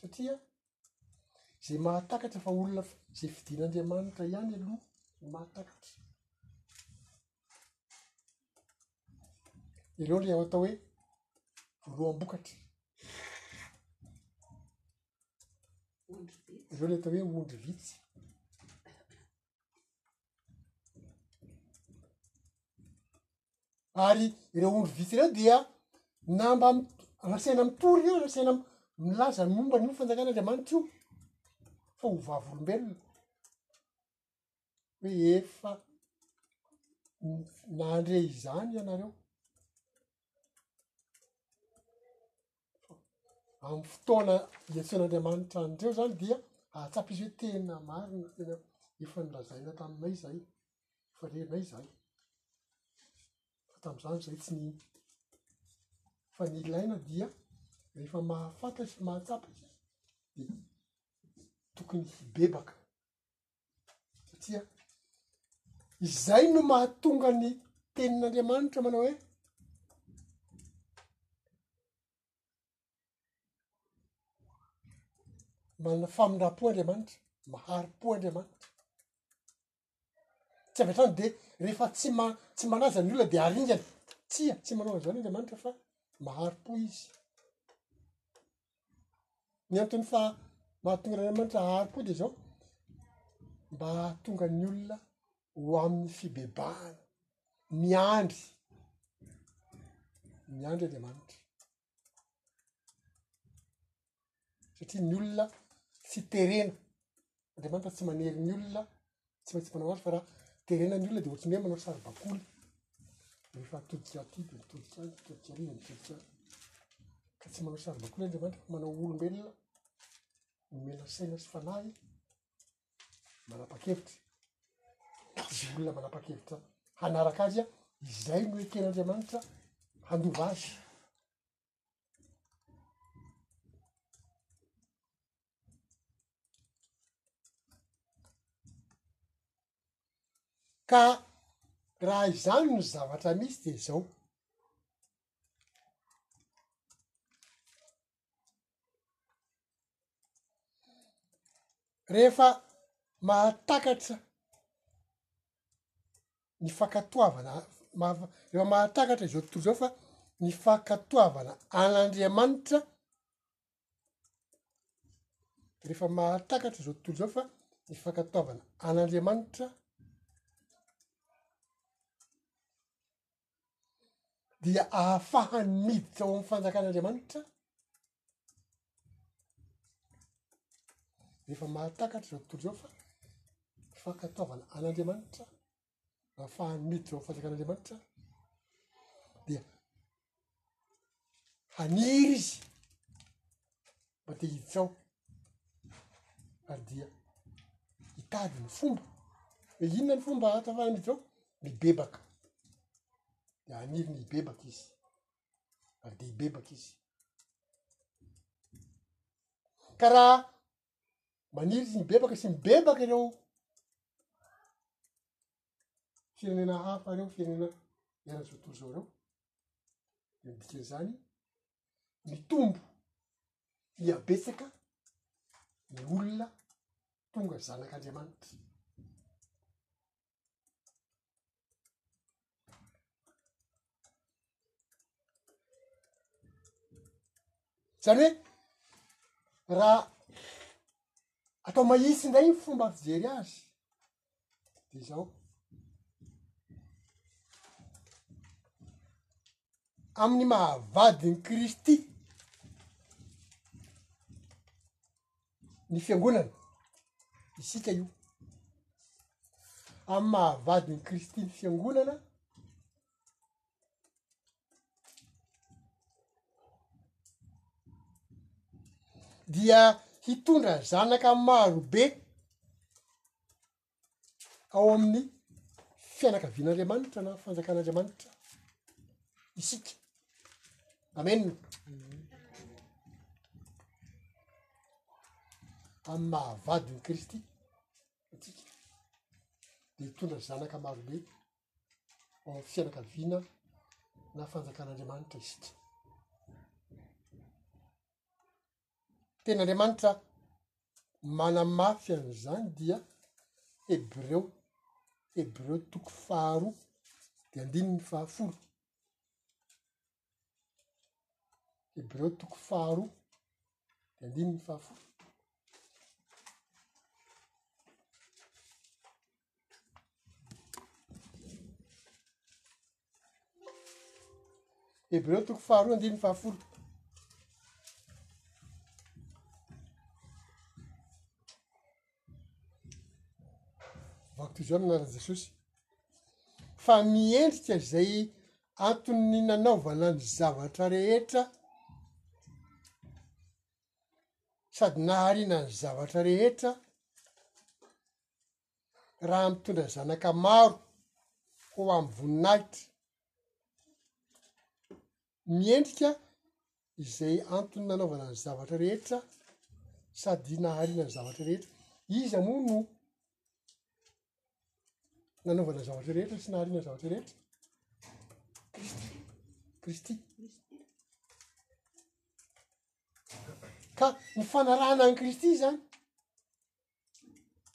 satria ze mahatakatra fa olona f- ze fidin'Andriamanitra ihany aloha no mahatakatra. ireo le atao hoe voloham-bokatra ireo le atao hoe ondry vitsy ary ireo ondry vitsy ireo dia namba am anasaina mitory io anasaina milaza ny momba an'io fanjakan'andriamanitra io fa ho vavolombelona hoe efa nandre izany ianareo, amin'ny fotoana iantsoan'Andriamanitra an'ireo zany dia ahatsapa izy hoe tena marina, tena efa nolazaina taminay zay, efa renay zay, fa tamin'izany zay tsy nino, fa ny ilaina dia rehefa mahafantatra sy mahatsapa izy dia tokony hibebaka. satria izay no mahatonga ny tenin'andriamanitra manao hoe manana famindram-po andriamanitra mahari-po andriamanitra tsy avy hatrany de rehefa tsy ma- tsy manaja ny olona de aringany tsia tsy manao an'izany andriamanitra fa mahari-po izy Ny antony fa mahatonga ny Andriamanitra hahary koa de zao, mba hahatonga ny olona ho amin'ny fibebahana, miandry, miandry Andriamanitra, satria ny olona tsy terena. Andriamanitra tsy manery ny olona tsy maintsy mpanao azy fa raha terena ny olona de ohatrany hoe manao saribakoly rehefa atodika aty de mitodika any mitodika ary de mitodika any ka tsy manao saribakoly andriamanitra fa manao olombelona omena saina sy fanahy manapa-kevitra izay olona manapa-kevitra hanaraka azy a izay no eken'andriamanitra handova azy ka raha izany no zavatra misy de zao rehefa mahatakatra ny fankatoavana efa mahatakatra izao tontolo izao fa ny fankatoavana an'Andriamanitra rehefa mahatakatra izao tontolo izao fa ny fankatoavana an'Andriamanitra dia ahafahany miditra ao amin'ny fanjakan'Andriamanitra Efa mahatakatra izao tontolo izao fa fankatoavana an'Andriamanitra mba hahafahany miditra ao amin'ny fanjakan'Andriamanitra dia haniry izy mba te hiditra ao ary dia hitady ny fomba hoe inona ny fomba hahafahany miditra ao? Mibebaka dia haniry ny hibebaka izy. ary dia hibebaka izy ka raha maniry izy mibebaka sy mibebaka ireo firenena hafa reo firenena eran'y tontolo zao reo de midika an'izany mitombo hiabetsaka ny olona tonga zanak'andriamanitra zany hoe raha atao mahitsy indray ny fomba fijery azy de zao amin'ny mahavadin'i kristy ny fiangonana isika io amy mahavadiny kristy ny fiangonana dia hitondra zanaka marobe ao amin'ny fianakavian'Andriamanitra na fanjakan'Andriamanitra isika. Amena. Amin'ny mahavadin'i Kristy antsika dia hitondra zanaka marobe ao amin'ny fianakaviana na fanjakan'Andriamanitra isika. teny andriamanitra manamafy an'izany dia hebreo hebreo toko faharoa de andiny ny fahafolo hebreo toko faharoa de andiny ny fahafolo Hebreo toko faharoa andininy fahafolo. Vako toy izao nanara Jesosy. Fa miendrika izay anton'ny nanaovana ny zavatra rehetra sady nahariana ny zavatra rehetra raha mitondra zanaka maro ho amin'ny voninahitra, miendrika izay antony nanaovana ny zavatra rehetra sady nahariana ny zavatra rehetra, iza moa no nanaovana zavatra rehetra sy nahariana ny zavatra rehetra? Kristy, Kristy. Ka ny fanarahana an'i Kristy zany.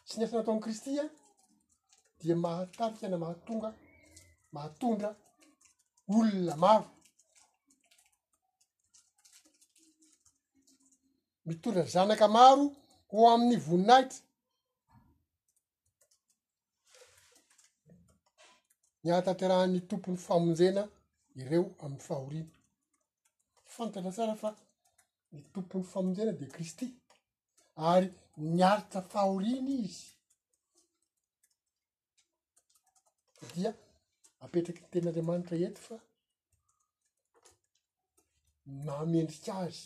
sy ny asa nataon'i Kristy dia mahatarika na mahatonga mahatondra olona maro mitondra zanaka maro ho amin'ny voninahitra ny ahatanterahan'ny tompon'ny famonjena ireo amin'ny fahoriana fantatra tsara fa ny tompon'ny famonjena de kristy ary miaritra fahoriana izy dia apetraky ny tena andriamanitra eto fa mahamendrika azy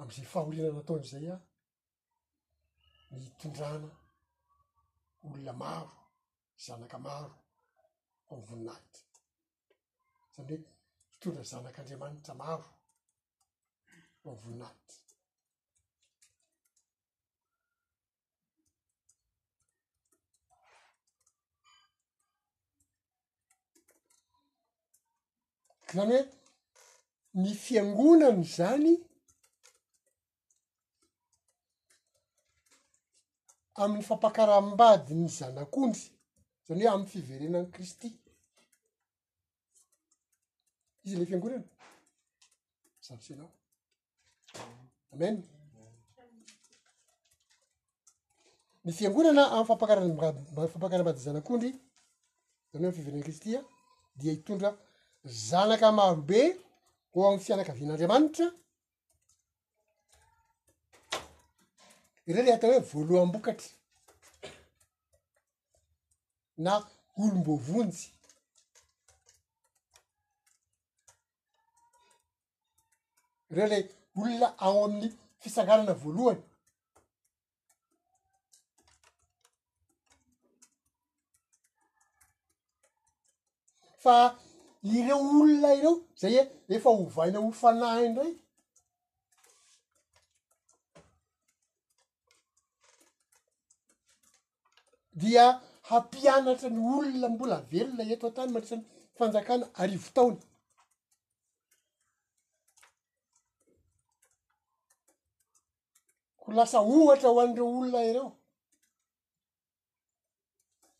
am'izay fahoriana nataony izay aho ny hitondrana olona maro zanaka maro ao voninahitra izany hoe hitondra zanak'Andriamanitra maro ho amin'ny voninahitra. Izany hoe ny fiangonana izany amin'ny fampakaram-bady ny zanak'ondry, izany hoe amin'ny fiverenan'i Kristy. Izy ilay fiangonana. Sady sy ianao. Amen. Ny fiangonana amin'ny fampakaram-bady fampakaram-bady zanak'ondry, izany hoe fiverenan'i Kristy an, dia hitondra zanaka marobe ho amin'ny fianakavian'Andriamanitra ireo le atao hoe voaloham-bokatry na olom-boavonjy ireo le olona ao amin'ny fisanganana voalohany fa ireo olona ireo zay e efa hovaina ho fanahy indray dia hampianatra ny olona mbola velona eto an-tany mandrisany fanjakana arivo taona ho lasa ohatra ho an'ireo olona ireo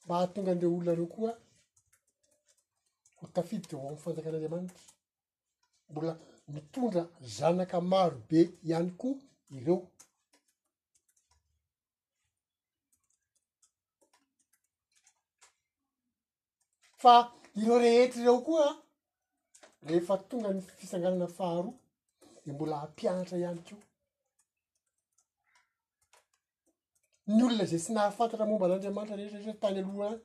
mba hahatonga an'ireo olona ireo koa ho tafiditra ho amin'ny fanjakan'andriamanitra mbola mitondra zanaka maro be ihany koa ireo fa ireo rehetra ireo koa rehefa tonga ny fisanganana faharoa de mbola hampianatra ihany ko ny olona zay tsy nahafantatra momba an'andriamanitra rehetra retra tany aloha any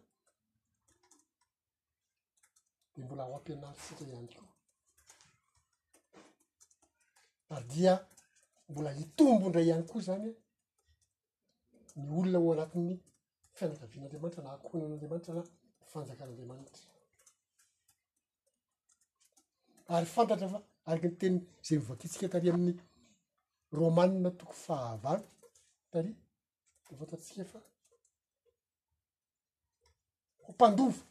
de mbola ho ampianarisika ihany ko fa dia mbola hitombo ndray ihany koa zany ny olona ho anatin'ny fianakavian'Andriamanitra na ankohonan'Andriamanitra na fanjakan'Andriamanitra. Ary fantatra fa araka ny teny izay novakiantsika tary amin'ny Rômanina toko fahavalo tary dia fantatsika fa ho mpandova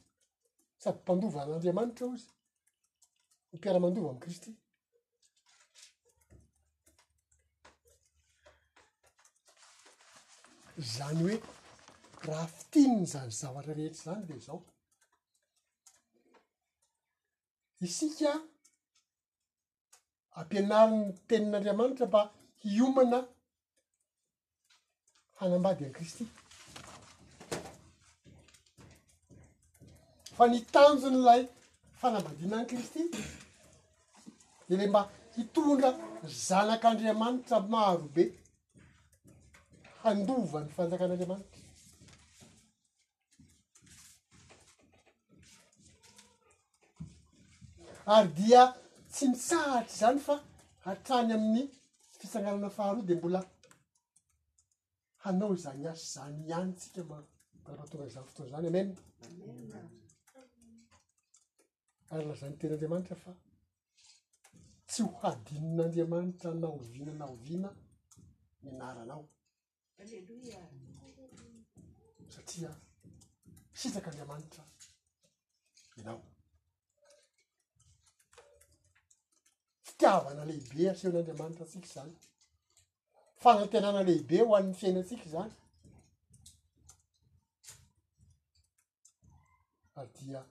sady mpandova an'Andriamanitra ao izy ny mpiara-mandova amin'i Kristy. Izany hoe raha fitiny izany zavatra rehetra izany dia izao. Isika ampianariny ny tenin'Andriamanitra mba hiomana hanambady an'i Kristy. Fa ny tanjon'ilay fanambadiana an'i Kristy dia le mba hitondra zanak'Andriamanitra maro be handova ny fanjakan'Andriamanitra. ary dia tsy mitsahatra izany fa hatrany amin'ny fitsanganana faharoa dia mbola hanao izany asa izany ihany tsika maro raha tonga izany fotoana izany amen ary lazany teny andriamanitra fa tsy ho hadinon'andriamanitra na oviana na oviana ny anaranao satria sitraka andriamanitra ianao fitiavana lehibe asehon'andriamanitra antsika izany fanantenana lehibe ho an'ny fiainantsika izany fa dia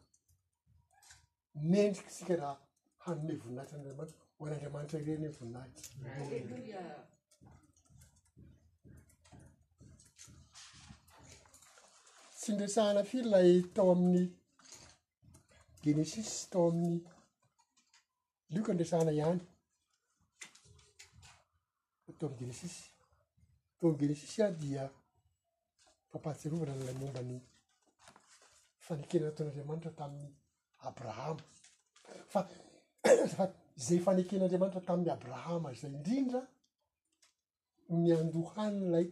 mendrika isika raha hanome voninahitra an'Andriamanitra ho an'Andriamanitra irery ny voninahitra tsy ndresahana fy lay tao amin'ny genesisy tao amin'ny lioka ndresahana ihany Tao amin'ny Genesisy. Tao amin'ny Genesisy aho dia mpampahatsiarovana an'ilay momba ny fanekena nataon'Andriamanitra tamin'i Abrahama. Fa izay faneken'Andriamanitra tamin'i Abrahama izay indrindra no niandohan'ilay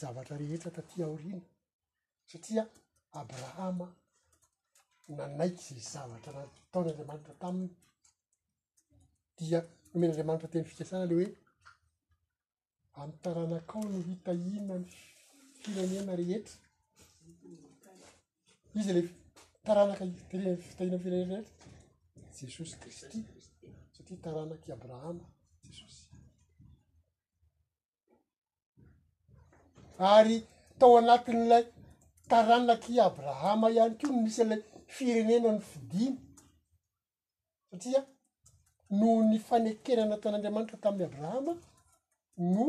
zavatra rehetra taty aoriana. Satria Abrahama nanaiky izay zavatra nataon'Andriamanitra taminy dia omen'Andriamanitra teny fikasana ilay hoe amin'ny taranakao no hitahiana ny firenena rehetra. Izy ilay taranaka hitahiana ny firenena rehetra, Jesosy Kristy, satria taranak'i Abrahama Jesosy. Ary tao anatin'ilay taranak'i Abrahama ihany koa no misy ilay firenena ny fidiny. satria noho ny fanekena nataon'Andriamanitra tamin'i Abrahama no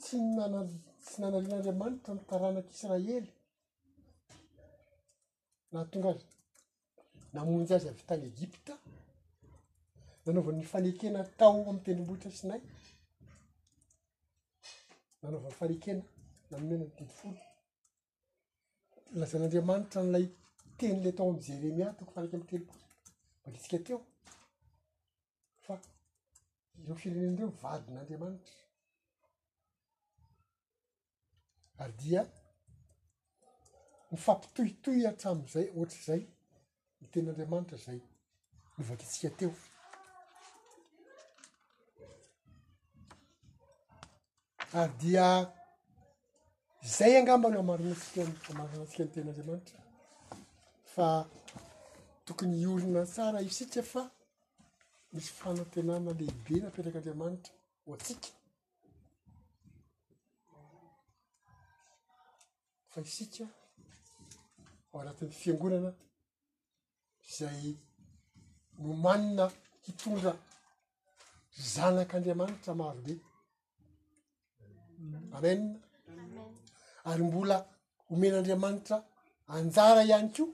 tsy nanal-tsy nanalian'Andriamanitra ny taranak'Israely nahatonga azy namonjy azy avy tany Egypta, nanaovany ny fanekena tao amin'ny tendrombohitra Sinay, nanaovany fanekena namonena ny didy folo. Nilazan'Andriamanitra an'ilay teny ilay tao amin'ny Jeremia toko faha-iraika amby telopolo, vakintsika teo, fa ireo firenena ireo vadin'Andriamanitra. Ary dia mifampitohitohy hatramin'izay, ohatr'izay. ny tenin'Andriamanitra izay novakintsika teo. Ary dia izay angamba no amarinantsika amarinantsika ny tenin'Andriamanitra fa tokony hiorina tsara isika fa misy fanantenana lehibe napetrak'Andriamanitra ho antsika. fa isika ao anatin'ny fiangonana izay nomanina hitondra zanak'andriamanitra maro be amen ary mbola homen'andriamanitra anjara ihany ko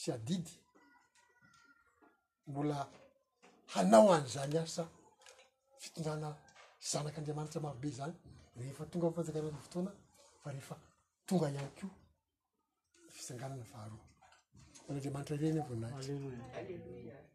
sy adidy mbola hanao an'izany asa fitondrana zanak'Andriamanitra marobe izany rehefa tonga ny fanjakana ny fotoana fa rehefa tonga ihany koa ny fisanganana faharoa. An'Andriamanitra ireny voninahitra.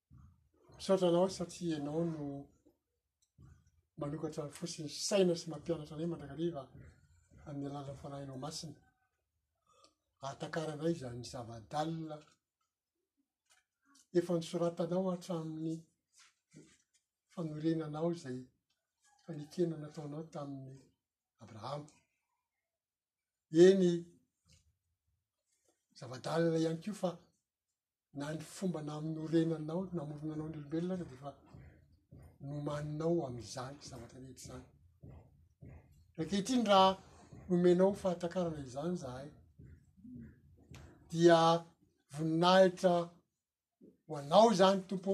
Misaotra anao satria ianao no manokatra ny fo sy ny saina sy mampianatra anay mandrakariva amin'ny alalan'ny fanahinao masina. Ahatakaranay izany zava-dalina efa nisoratanao hatramin'ny fanorenanao izay fanekena nataonao tamin'ny Abrahama. Eny zava-dalina ihany koa fa na ny fomba namonorenanao namoronanao ny olombelona aza dia efa nomaninao amin'izany zavatra rehetra izany ankehitriny raha nomenao fahatakarana izany zahay dia voninahitra ho anao izany tompo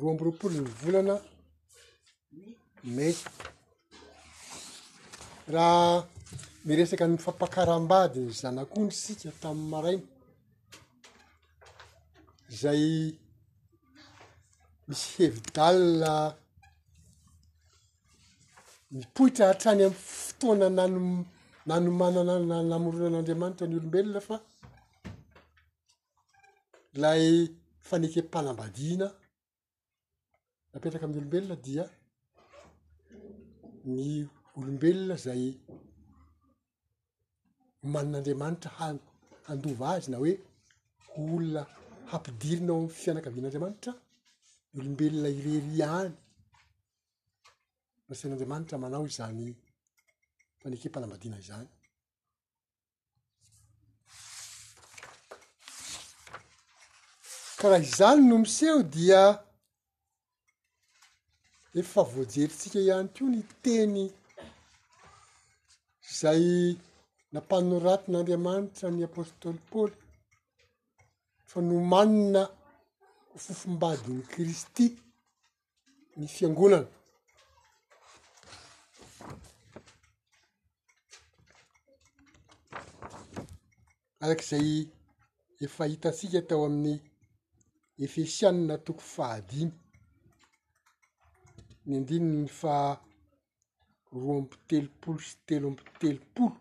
roa amby roapolo ny volana mey. Raha miresaka ny fampakaram-bady ny zanak'ondry isika tamin'ny maraina, izay misy hevi-dalina mipoitra hatrany amin'ny fotoana nanom- nanomanana namoronan'Andriamanitra ny olombelona fa. ilay fanekempanambadiana napetraka amin'ny olombelona dia ny olombelona zay omanin'Andriamanitra ha- handova azy na hoe ho olona hampidirina ao amin'ny fianakavian'Andriamanitra ny olombelona irery ihany no asain'Andriamanitra manao izany fanekempanambadiana izany. Ka raha izany no miseho dia efa voajerintsika ihany koa ny teny izay nampanoratin'Andriamanitra ny apôstôly Paoly fa nomanina ho fofombadin'i Kristy ny fiangonana. Araka izay efa hitantsika tao amin'ny Efesianina toko fahadimy, ny andininy faha roa amby telopolo sy telo amby telopolo.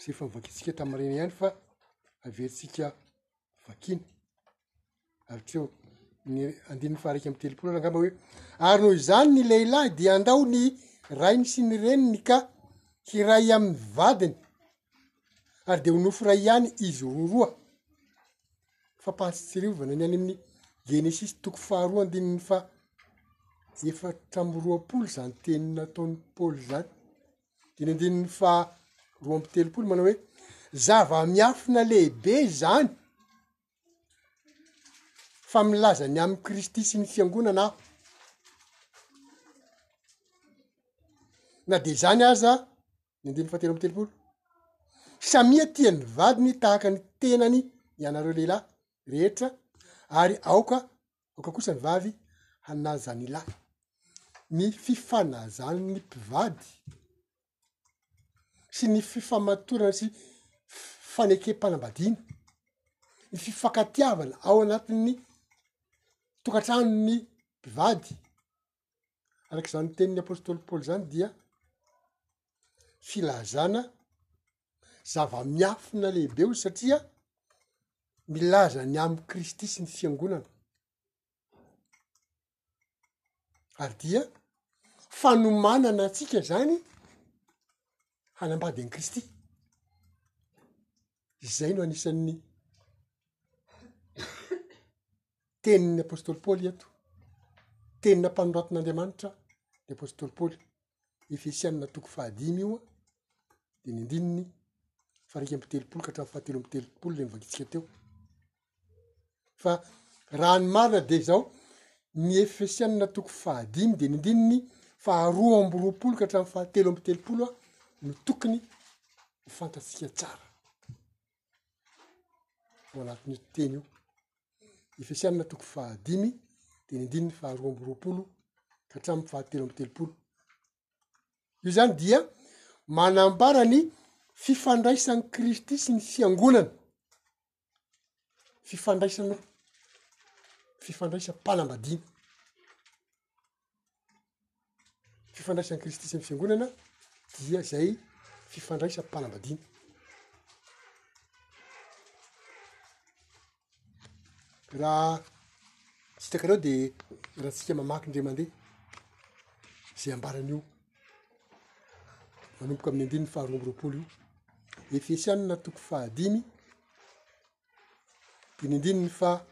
izay efa novakintsika tamin'ireny ihany fa averintsika vakina ary koa ny andininy faha iraika amby telopolo ary angamba hoe ary noho izany ny lehilahy dia andao ny rainy sy ny reniny ka hiray amin'ny vadiny ary dia ho nofo iray ihany izy roa roa fampahatsitsirovana ny any amin'ny genesisy toko faharoa andininy faha efatra amby roapolo zany teny nataon'i paoly zany de ny andininy faha roa amby telopolo manao hoe zava-miafina lehibe zany fa milaza ny amin'i kristy sy ny fiangonana aho na de zany aza ny andininy fahatelo amby telopolo samia tia ny vadiny tahaka ny tenany ianareo lehilahy rehetra ary aoka aoka kosa ny vavy hanaza ny lahy ny fifanazan'ny mpivady sy ny fifamatorana sy fanekem-panambadiana ny fifankatiavana ao anatin'ny tokantranony mpivady araka izany tenin'ny apôstôly Paoly izany dia filazana zava-miafina lehibe o satria milaza ny amy Kristy sy ny fiangonana ary dia fanomanana antsika zany hanambady an'i Kristy. izay no anisan'ny tenin'ny apôstôly paoly eto tenina mpanoratin'andriamanitra ny apôstôly paoly efesianina toko fahadimy io a de ny andininy faraika amby telopolo ka hatramin'ny fahatelo amby telopolo le mivakitsika teo fa raha ny marina dia izao, ny Efesianina toko fahadimy dimy ny andininy faharoa amby roapolo ka hatramin'ny fahatelo amby telopolo no tokony ho fantatsika tsara ao anatin'io teny io. Efesianina toko fahadimy dimy ny andininy faharoa amby roapolo ka hatramin'ny fahatelo amby telopolo. Io zany dia manambara ny fifandraisan'i Kristy sy ny fiangonana. fifandraisana fifandraisam-panambadiana fifandraisan'i Kristy sy ny fiangonana dia zay fifandraisam-panambadiana raha sitrakareo de raha tsika mamaky ndray mandeha zay ambaran'io manomboka amin'ny andininy faharoa amby roapolo io. Efesianina toko fahadimy, dimy andininy faha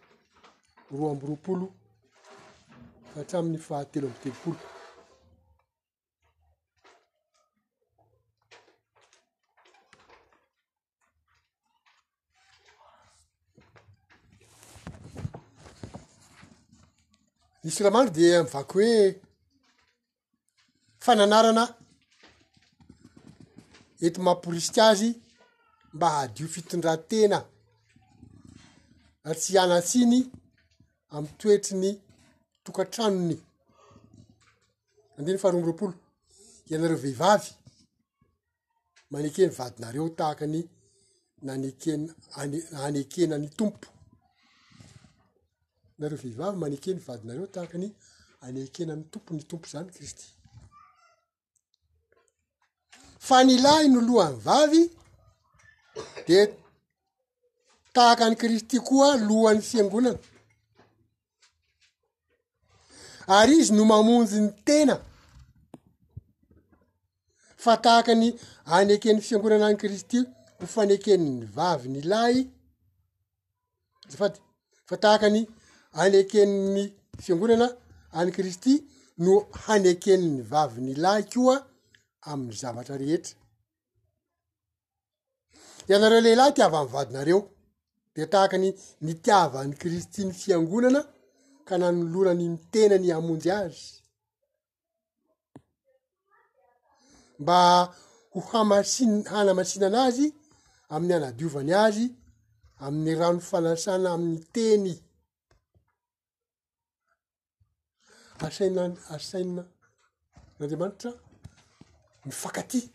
roa amby roapolo ka hatramin'ny fahatelo amby telopolo. ny siramamy dia mivaky hoe fananarana ety mamporisika azy mba hadio fitondratena ary tsy hianatsiny amy toetry ny tokantranony andiny faharoa amby roapolo ianareo vehivavy maneke ny vadinareo tahaka ny nanekeny hanekena ny tompo nareo vehivavy maneke ny vadinareo tahaka ny anekena ny tompo ny tompo zany kristy fa ny lahy no lohany vavy de tahaka any kristy koa lohan'ny fiangonana ary izy no mamonjy ny tena fa tahaka ny aneken'ny fiangonana any kristy ho faneken'ny vavy ny lahy azafady fa tahaka ny aneken'ny fiangonana any kristy no haneken'ny vavy ny lahy koa amin'ny zavatra rehetra Ianareo lehilahy tiava ny vadinareo, de tahaka ny nitiava an'i Kristy ny fiangonana ka nanolorany ny tenany hamonjy azy, mba ho hamasin- hanamasinana azy amin'ny hanadiovany azy amin'ny rano fanasana amin'ny teny. Asaina asaina an'Andriamanitra mifankatia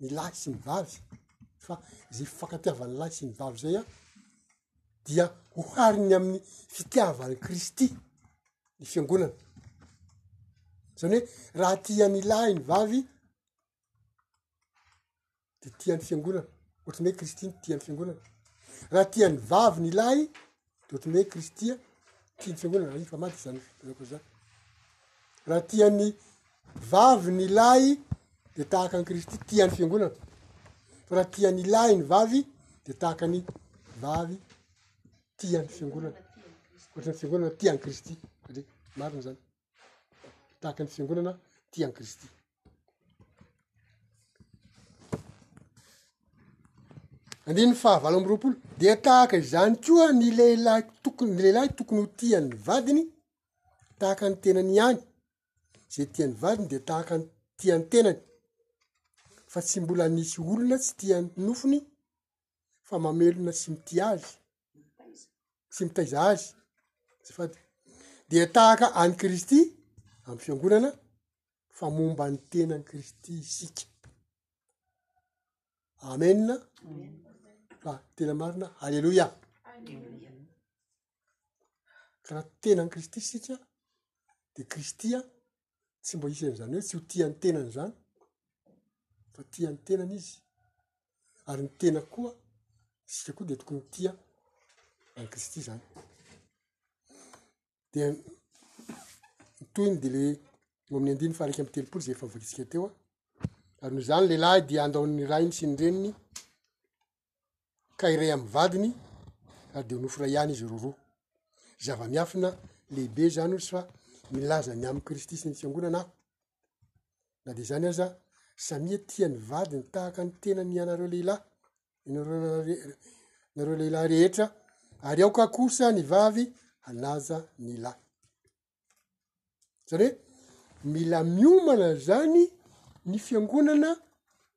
ny lahy sy ny vavy fa ze fifankatiavan'ny lahy sy ny vavy zay an dia ohariny amin'ny fitiavan'i Kristy ny fiangonana zany hoe raha tia ny lahy ny vavy de tia ny fiangonana ohatry ny hoe kristy ny tia ny fiangonana raha tia ny vavy ny lahy de ohatry ny hoe kristy a tia ny fiangonana raha i fa maty zany lazaiko zany raha tia ny vavy ny lahy de tahaka an'i kristy tia ny fiangonana fa raha tia ny lahy ny vavy de tahaka ny vavy tia ny fiangonana ohatry ny fiangonana tia an'i kristy satria marina zany tahaka ny fiangonana tia an'i Kristy. Andininy fahavalo amby roapolo, dia tahaka izany koa ny lehilahy tokony ny lehilahy tokony ho tia ny vadiny tahaka ny tenany ihany, izay tia ny vadiny dia tahaka ny tia ny tenany, fa tsy mbola nisy olona tsy tia ny nofony fa mamelona sy mitia azy sy mitaiza azy azafady dia tahaka any kristy amy fiangonana fa momba any tena any kristy isika amena fa tena marina aleloia ka raha tena any kristy isika de kristy a tsy mba hisy an'izany hoe tsy ho tia ny tenany izany fa tia ny tenany izy ary ny tena koa isika koa dia tokony tia any kristy zany dia mitohiny de le no amin'ny andiny faraika amiy telopolo zay efa vokitsika teo a ary noho izany lehilahy dia andaon'ny rainy sy ny reniny ka iray amin'ny vadiny ary dia ho nofo iray ihany izy ireo roa. Zava-miafina lehibe izany hoy izy fa milaza ny amin'i Kristy sy ny fiangonana aho. Na dia izany aza, samia tia ny vadiny tahaka ny tenany ianareo lehilahy, ianareo re- ianareo lehilahy rehetra, ary aoka kosa ny vavy hanaja ny lahy. zany hoe mila miomana zany ny fiangonana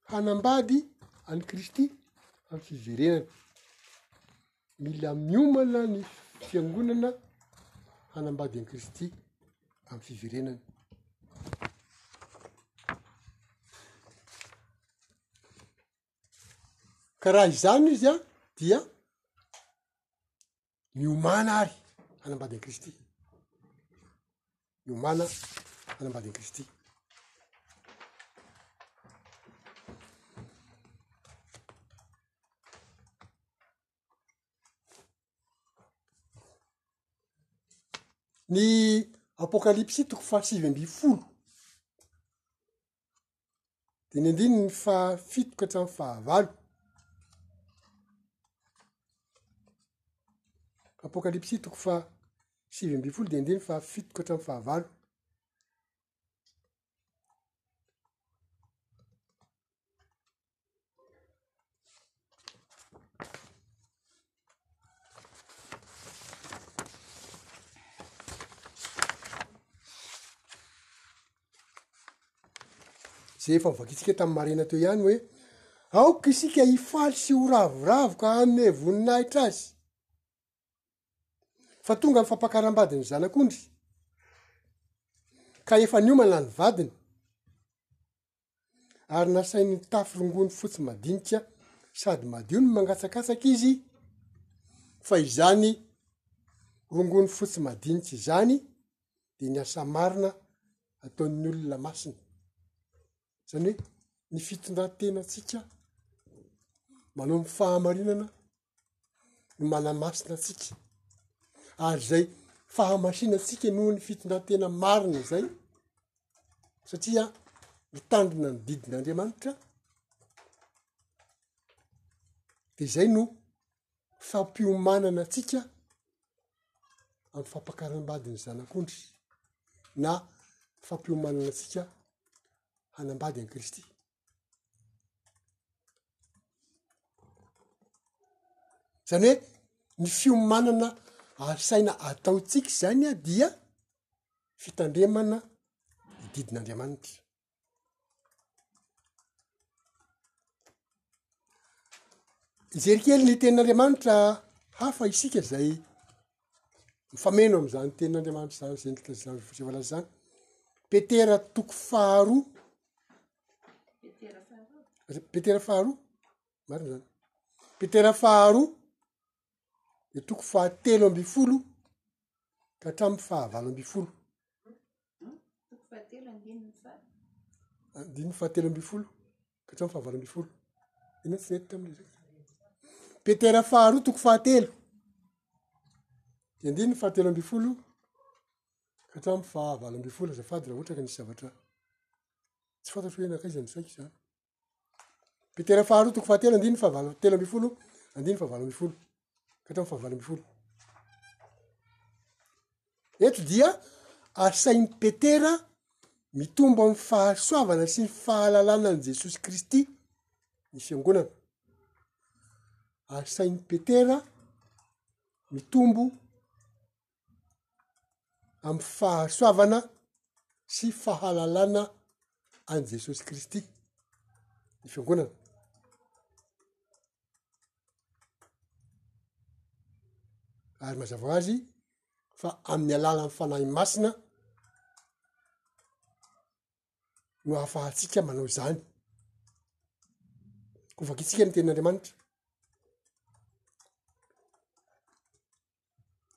hanambady an'i Kristy amin'ny fiverenany, mila miomana ny fiangonana hanambady an'i Kristy amin'ny fiverenany. Ka raha izany izy an dia. miomana ary hanambady an'i Kristy, miomana hanambady an'i Kristy. Ny Apokalypsy toko fahasivy ambin'ny folo. Diny andininy faha fito ka hatramin'ny faha valo. Apokalypsy toko faha sivy ambin'ny folo diny andininy faha fito ka hatramin'ny faha valo. zay efa novakintsika tamin'ny maraina teo ihany hoe aoka isika hifaly sy ho ravoravo ka hanome voninahitra azy fa tonga ny fampakaram-badin'ny zanak'ondry ka efa niomana ny vadiny ary nasainy nitafy rongony fotsy madinika sady madio ny mangatsakatsaka izy fa izany rongony fotsy madinika izany de ny asa marina ataon'ny olona masina zany hoe ny fitondrantena antsika manao ny fahamarinana no manamasina antsika, ary izay fahamasinantsika noho ny fitondrantena marina izay, satria mitandrina ny didin'Andriamanitra, de izay no fampiomanana antsika amin'ny fampakaram-badin'ny Zanak'ondry na fampiomanana antsika hanambady an'i Kristy. zany hoe ny fiomanana asaina ataontsika izany an dia fitandremana ny didin'andriamanitra ijerikely ny tenin'andriamanitra hafa isika zay mifameno am'izany tenin'andriamanitra zany zay ndika zany vosy valaz zany petera toko faharoa petera faharoa marina zany petera faharoa de toko faha telo amby folo ka hatramy fahavalo amby folo andiny fahatelo amby folo ka hatramin'ny fahavalo ambin'ny folo. Ianao tsy nety tamin'ny resaka. Petera faharoa toko fahatelo. Andininy fahatelo ambin'ny folo ka hatramin'ny fahavalo ambin'ny folo azafady raha ohatra ka nisy zavatra tsy fantatro hoe nankaiza ny saiko izany. Petera faharoa toko fahatelo andininy fahavalo telo ambin'ny folo andininy fahavalo ambin'ny folo ka hatramin'ny fahavalo ambin'ny folo. Eto dia asain'i Petera mitombo amin'ny fahasoavana sy ny fahalalana an'i Jesosy Kristy ny fiangonana. Asain'i Petera mitombo amin'ny fahasoavana sy fahalalana an'i Jesosy Kristy ny fiangonana. ary mazava ho azy fa amin'ny alalan'ny fanahy masina no ahafahantsika manao izany ko vakitsika ny tenin'andriamanitra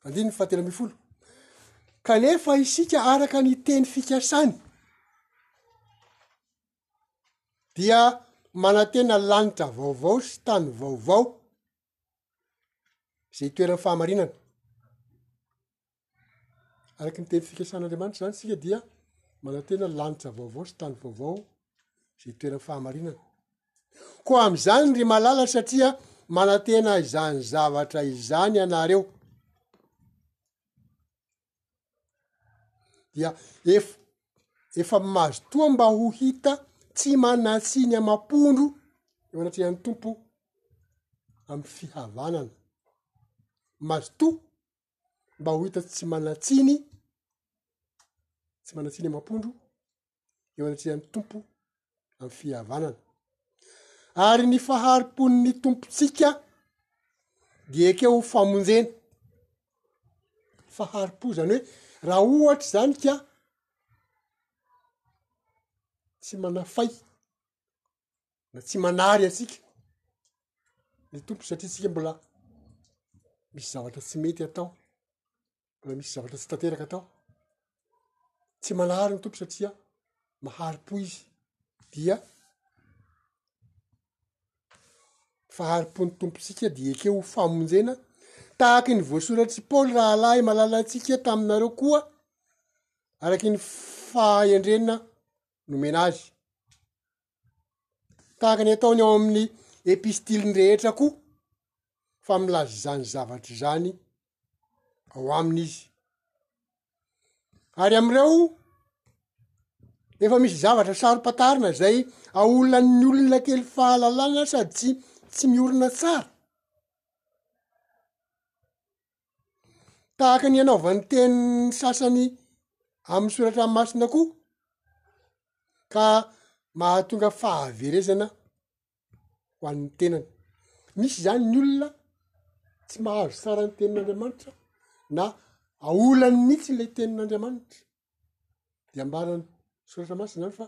andiny ny fahatelo ambin'ny folo kanefa isika araka ny teny fikasany dia manantena lanitra vaovao sy tany vaovao zay toeran'ny fahamarinana araky ny teny fikasan'andriamanitra zany sika dia manantena lanitra vaovao sy tany vaovao zay toeran'ny fahamarinana Koa amin'izany ry malala satria manantena izany zavatra izany ianareo. Dia ef, efa mazotoa mba ho hita tsy manan-tsiny amam-pondro eo anatrehan'ny Tompo amin'ny fihavanana. Mazotoa mba ho hita tsy manan-tsiny, tsy manan-tsiny amam-pondro eo anatrehan'ny Tompo amin'ny fihavanana. Ary ny fahari-pon'ny Tompontsika dia ekeo ho famonjena. Fahari-po zany hoe raha ohatra zany ka tsy manafay na tsy manary antsika ny Tompo satria tsika mbola misy zavatra tsy mety atao. raha misy zavatra tsy tanteraka atao tsy manahary ny tompo satria mahary po izy dia faharim-pony tompontsika dia eke ho famonjena tahaka ny voasoratry paoly rahalahy malalantsika taminareo koa araky ny fahendrena nomena azy Tahaka ny ataony ao amin'ny epistiliny rehetra koa, fa milaza izany zavatra izany ao aminy izy. Ary amin'ireo efa misy zavatra saro-pantarina izay aolan'ny olona kely fahalalana sady tsy tsy miorina tsara. Tahaka ny anaovan'ny tenin'ny sasany amin'ny soratra masina koa ka mahatonga fahaverezana ho an'ny tenany. Misy zany ny olona tsy mahazo tsara ny tenin'Andriamanitra na aolany mihitsy le tenin'Andriamanitra. De ambaran'ny soratra masina zany fa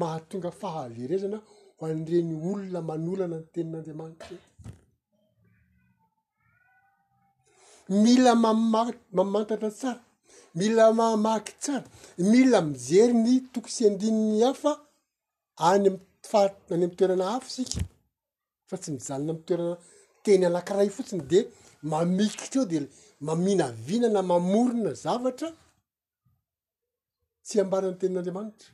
mahatonga fahaverezana ho an'ireny olona manolana ny tenin'Andriamanitra ireny. Mila mamaky mamantatra tsara, mila mamaky tsara, mila mijery ny toko sy andininy hafa any amin'ny faha- any amin'ny toerana hafa isika. fa tsy mijanona amy toerana teny anakiray fotsiny de mamikitra eo de maminavina na mamorona zavatra tsy ambara ny tenin'andriamanitra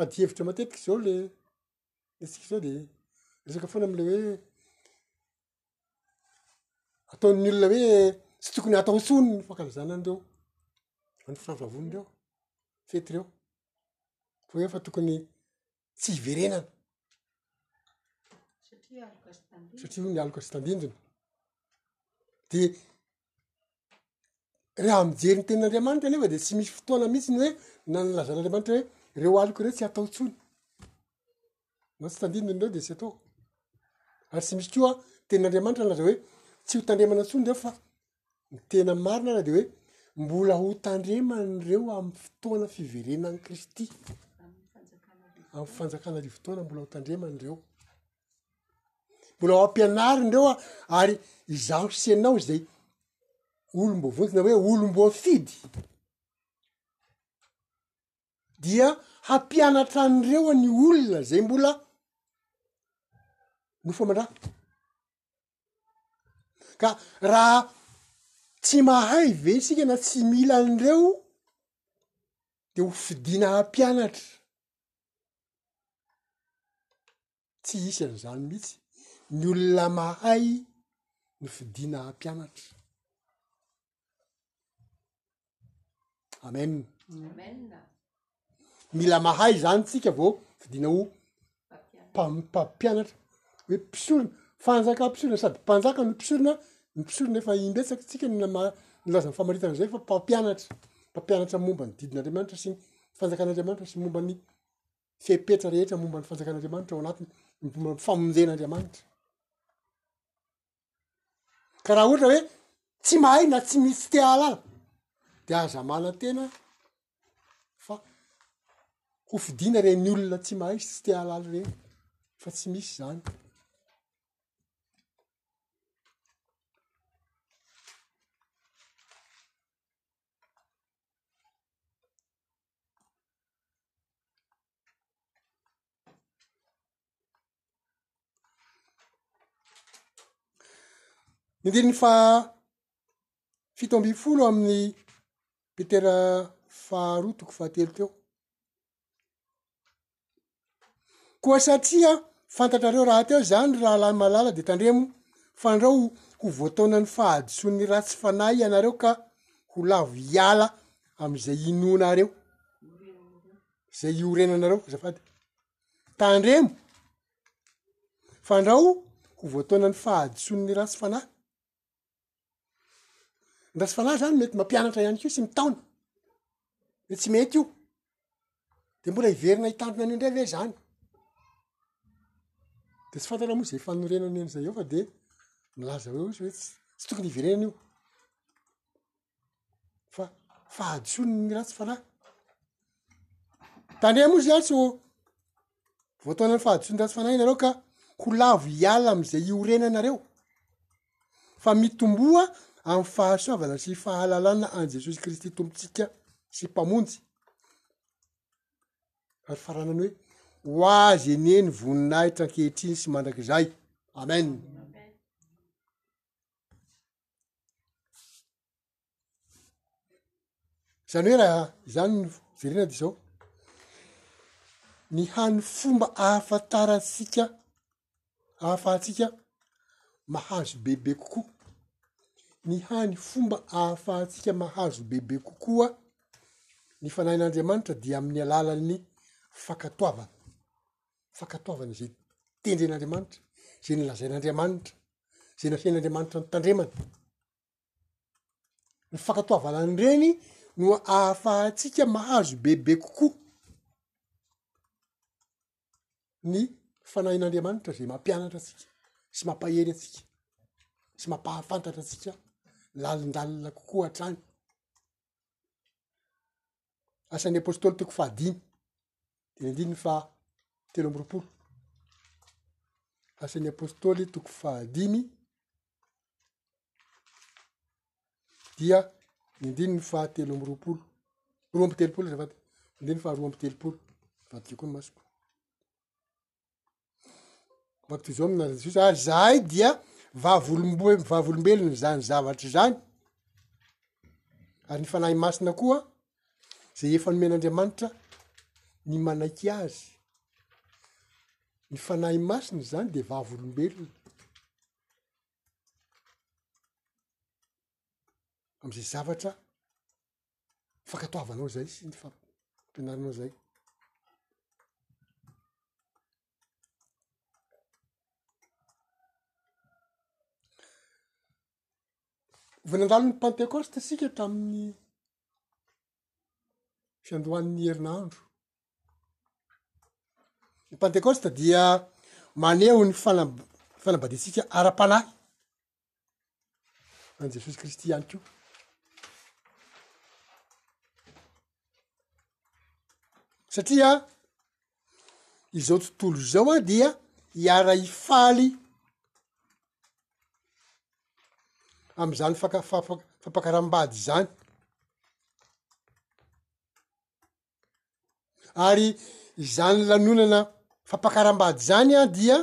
ady hevitra matetiky zao le letsika zao de resaka foana amle hoe ataon'ny olona hoe tsy tokony atao ntsony ny fankalazana an'ireo any fifampivavony reo fety reo koa fa tokony tsy hiverenana satria ho ny aloka sy tandindona de reha mijery ny tenin'andriamanitra nefa de tsy misy fotoana mihitsy ny hoe nanylazan'andriamanitra hoe reo aliko ireo tsy atao ntsony na tsy tandindon'ireo de tsy atao ary tsy misy koa tenin'andriamanitra nilaza hoe tsy ho tandremana intsony ireo fa ny tena marina ary de hoe mbola ho tandremana ireo amin'ny fotoana fiverenan'i kristy am'y fanjakana arivo taona mbola ho tandremana ireo mbola ho ampianariny ireo a ary izaho sy ianao izay olom-boavonjy na hoe olom-boafidy dia hampianatra an'ireo ny olona zay mbola nofo aman-drano ka raha tsy mahay ve isika na tsy mila an'ireo de ho fidiana hampianatra tsy hisy an'izany mihitsy ny olona mahay ny fidiana hampianatra amen mila mahay zany tsika vao fidina ho mpampampianatra hoe mpisorona fanjaka mpisorona sady mpanjaka no mpisorona ny mpisorona efa imbetsaka tsika ny nama ny lazany famaritana zay fa mpampianatra mpampianatra momba ny didin'andriamanitra sy ny fanjakan'andriamanitra sy momba ny fepetra rehetra momba ny fanjakan'andriamanitra ao anatiny ny fomba ny famonjen'andriamanitra ka raha ohatra hoe tsy mahay na tsy misy te hahalala de aza manantena fa ho fidiana reny olona tsy mahay sy tsy te hahalala reny fa tsy misy zany Ny andininy faha fito ambin'ny folo amin'ny petera faharoa toko fahatelo teo, koa satria fantatrareo rahateo izany ry rahalahy malala dia tandremo fa andrao ho voataonan'ny fahadisoan'ny ratsy fanahy ianareo ka ho lavo hiala amin'izay inoanareo, izay iorenanareo azafady. Tandremo! Fandrao ho voataonan'ny fahadisoan'ny ratsy fanahy. Ny ratsy fanahy zany mety mampianatra ihany koa sy mitaona hoe tsy mety io, de mbola hiverina hitantana an'io indray ve zany? De tsy fantatra moa zay fanorenany an'izay eo fa de milaza hoe ohatry ny hoe ts- tsy tokony hiverenana io. fa fahadisoany ny ratsy fanahy tandria moa zany tsy ho voataona ny fahadisoany ratsy fanahy nareo ka ho lavo hiala am'izay iorenanareo fa mitomboa amy fahasoavana sy fahalalana any jesosy kristy tompotsika sy mpamonjy ary faranany hoe ho azy ene ny voninahitra ankehitriny sy mandrakizay amen Izany hoe raha izany no jerena dia izao, ny hany fomba ahafantarantsika, ahafahantsika mahazo bebe kokoa, ny hany fomba ahafahantsika mahazo bebe kokoa ny fanahin'Andriamanitra dia amin'ny alalan'ny fankatoavana. fankatoavana izay tendren'Andriamanitra, izay nolazain'Andriamanitra, izay nasain'Andriamanitra notandremana. Ny fankatoavana an'ireny no ahafahantsika mahazo bebe kokoa ny fanahin'Andriamanitra izay mampianatra atsika sy mampahery atsika sy mampahafantatra atsika lalindalina kokoa hatrany. Asan'ny Apôstôly toko fahadimy, dimy andininy faha telo amby roapolo. Asan'ny Apôstôly toko fahadimy, dia ny andininy faha telo amby roapolo, roa amby telopolo azafady, andininy faha roa amby telopolo, vadikeo koa ny masoko. Baptizo amin'ny anaran'i Jesosy ary zahay dia vavolombe- vavolombelona izany zavatra izany ary ny fanahy masina koa zay efa nomen'Andriamanitra ny manaiky azy, ny fanahy masina izany de vavolombelona. Am'zay zavatra. fankatoavanao izay sy ny fampianarinao izay vao nandalo ny pantekosta isika tamin'ny fiandohan'ny herinandro ny pantekosta dia maneho ny fanab- fanambadiantsika ara-panahy an'i Jesosy Kristy ihany koa. Satria izao tontolo izao a dia hiara-hifaly am'izany faka- fafak- fampakaram-bady zany. Ary izany lanonana fampakaram-bady zany a dia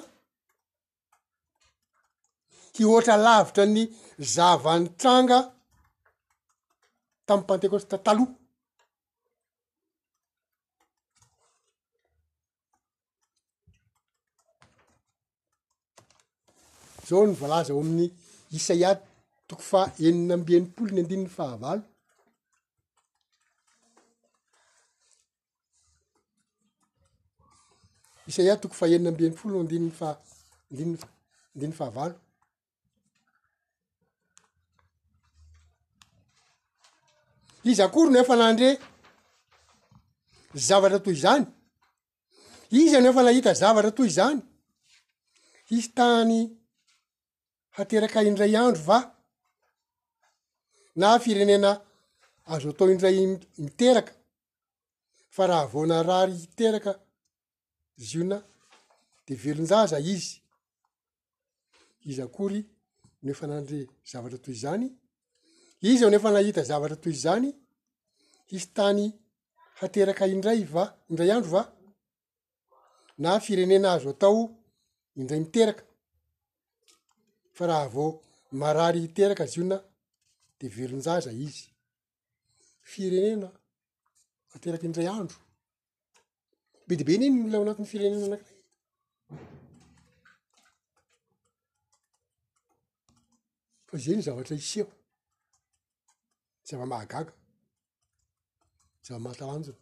Ty ohatra lavitra ny zava-nitranga tamin'ny pantekôsta taloha. Zao ny voalaza ao amin'ny Isaia toko faha enina amby enimpolo ny andininy fahavalo. Isaia toko fahenina ambin'ny folo andininy faha andininy faha andininy fahavalo. Izy akory no efa nandre zavatra toy izany, iza no efa nahita zavatra toy izany, hisy tany hateraka indray andro va? Na firenena azo atao indray miteraka fa raha vao narary hiteraka ziona de velon-jaza izy. Iza akory no efa nandre zavatra toy izany? Iza no efa nahita zavatra toy izany? Hisy tany hateraka indray va indray andro va? na firenena azo atao indray miteraka fa raha vao marary hiteraka ziona de velonjaza izy firenena ateraky indray andro be de be ne ny olona ao anatin'ny firenena anakiray fa zay ny zavatra iseho zava-mahagaga zava-mahatalanjona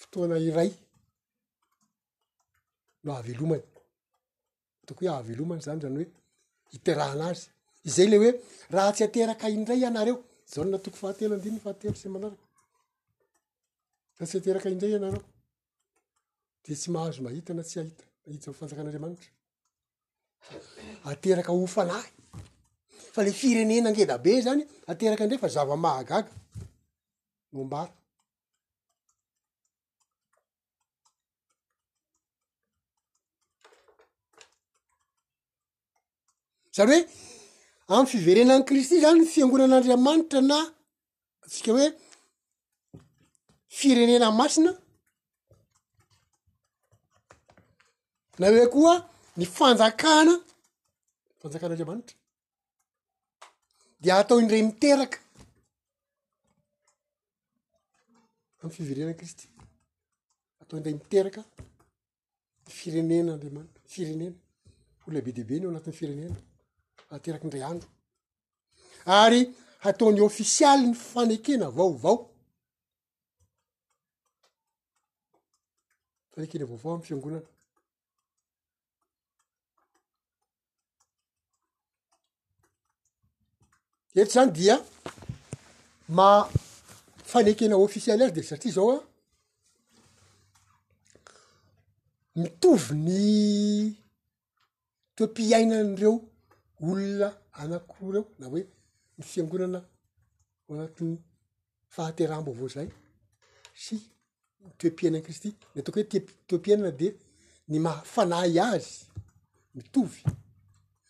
fotoana iray no ahavelomany, ataoko hoe ahavelomany zany zany hoe hiterahana azy, izay le hoe raha tsy ateraka indray ianareo, Jaona toko fahatelo andininy fahatelo sy ny manaraka, raha tsy ateraka indray ianareo de tsy mahazo mahita na tsy hahita hahita ny fanjakan'Andriamanitra, ateraka ho fanahy fa le firenena ngeda be zany ateraka indray fa zava-mahagaga no ambara zany hoe amy fiverenan'i kristy zany ny fiangonan'andriamanitra na atsika hoe firenena masina na hoe koa ny fanjakana fanjakan'andriamanitra de atao indray miteraka amy fiverenan kristy atao indray miteraka ny firenena andriamanitra firenena ho lehibe dehibe ny ao anatin'ny firenena ateraky indray andro ary hataony ofisialy ny fanekena vaovao fanekena vaovao amy fiangonana Eto zany dia maha fanekena ofisialy azy de satria zao an mitovy ny toe-piainan'ireo olona anakiroa reo na hoe ny fiangonana ao anatin'ny. fahateraham-baovao izay sy ny toe-piainan'i Kristy. Ny ataoko hoe te- toe-piainana dia ny maha fanahy azy mitovy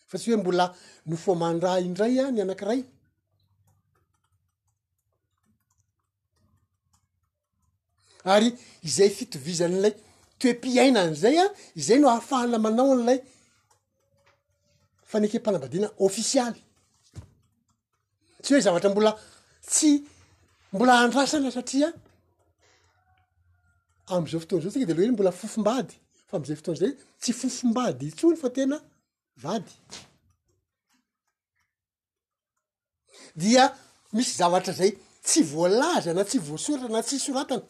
fa tsy hoe mbola nofo aman-dra indray an ny anankiray. Ary izay fitovizan'ilay toe-piainana izay an, izay no ahafahana manao an'ilay fanekem-panambadiana ôfisialy. tsy hoe zavatra mbola tsy mbola andrasana satria am'izao fotoana zao tsika de le hoe mbola fofombady fa am'izay fotoana zay tsy fofombady intsony fa tena vady dia misy zavatra zay tsy voalaza na tsy voasoratra na tsy soratana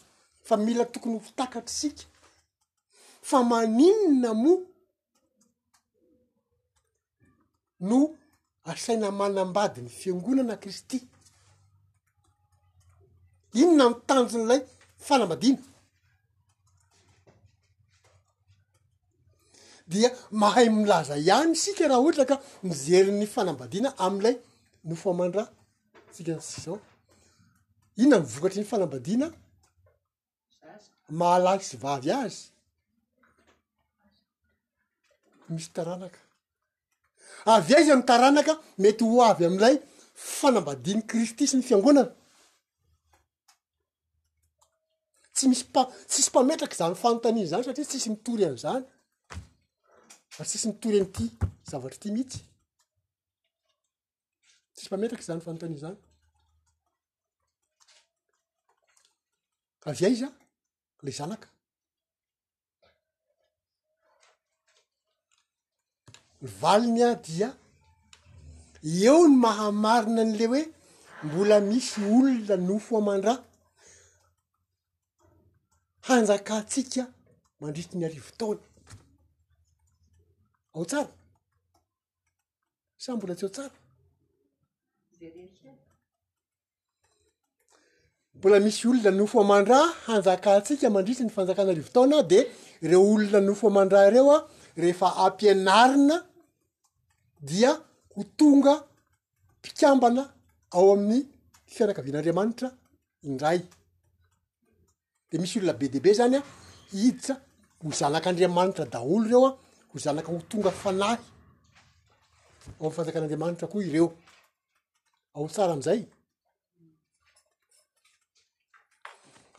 fa mila tokony ho takatr'isika fa maninona moa no asaina manambady ny fiangonana kristy inona ny tanjon'ilay fanambadiana dia mahay milaza ihany isika raha ohatra ka mijery ny fanambadiana am'ilay nofo aman-dra tsika sy zao inona ny vokatry ny fanambadiana mahalahy sy vavy azy misy taranaka avy aiza ny taranaka mety ho avy am'ilay fanambadiany kristy sy ny fiangonana tsy misy mpa- tsisy mpametraka izany fanontaniana izany satria tsisy mitory an'izany ary tsisy mitory an'ity zavatra ity mihitsy Tsisy mpametraka izany fanontaniana izany. Avy aiza le zanaka? Ny valiny a dia eo ny mahamarina an'le hoe mbola misy olona nofo aman-dra hanjakantsika mandritry ny arivo taona. Ao tsara. sa mbola tsy eo tsara mbola misy olona nofo aman-dra hanjakantsika mandritry ny fanjakana arivo taona de reo olona nofo aman-dra ireo a rehefa ampianarina dia ho tonga mpikambana ao amin'ny fianakavian'andriamanitra indray de misy olona be dia be zany an hiditra ho zanak'andriamanitra daholo ireo an ho zanaka ho tonga fanahy ao amy fanjakan'andriamanitra koa ireo ao tsara amizay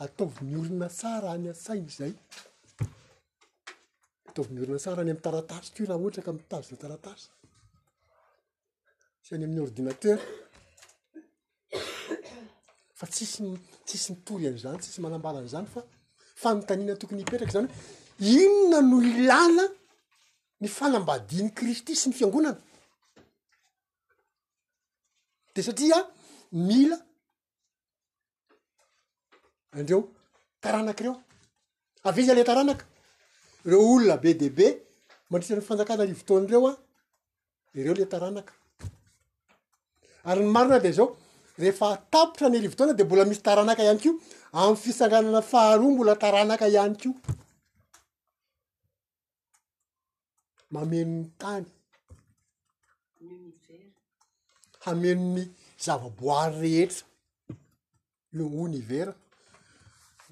ataovy ny olona tsara any an-tsainy zay ataovy ny olona tsara any amy taratasy ko raha ohatra ka mitazo taratasy sy any amin'ny ordinatera fa tsisy tsisy mitory an'izany tsisy manambara an'izany fa fanontaniana tokony hipetraka zany inona no ilana ny fanambadian'i kristy sy ny fiangonana de satria mila andreo taranaka ireo avy iza le taranaka reo olona be de be mandritra ny fanjakana rivotaona ireo a ireo le taranaka ary ny marina de zao rehefa atapitra ny rivotaona de mbola misy taranaka ihany ko amy fisanganana faharoa mbola taranaka ihany ko mameno ny tany, hameno ny zavaboary rehetra le onivera,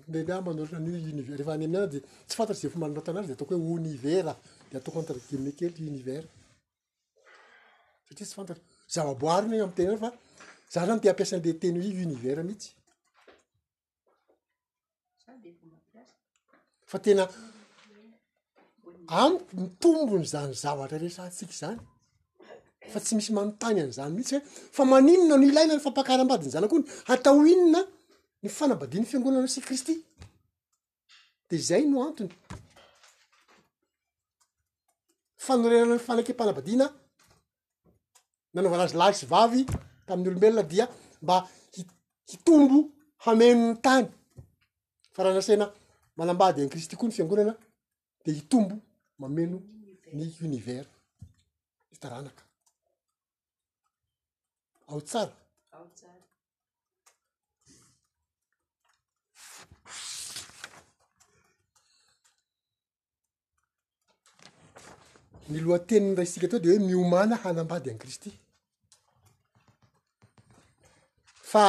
le za manontrona an'io univers refa any aminay any de tsy fantatro ze fomba anoratana azy de ataoko hoe onivera de ataoko entre guillemets kely univers satria tsy fantatro, zavaboary ny amy tena fa za zany te hampiasa an'le teny hoe univers mihitsy. fa tena amiko mitombony zany zavatra resatsika zany fa tsy misy manontany an'izany mihitsy hoe fa maninona no ilaina ny fampakaram-badiny zanakony hatao inona ny fanabadian'ny fiangonana sy kristy de izay no antony fanorerana ny fanekempanabadiana nanaovana azy lahy sy vavy tamin'ny olombelona dia mba hi- hitombo hameno ny tany fa raha nasena manambady any kristy koa ny fiangonana de hitombo mameno ny univers ny taranaka ao tsara ny lohateniny raisika atao de hoe miomana hanambady any kristy fa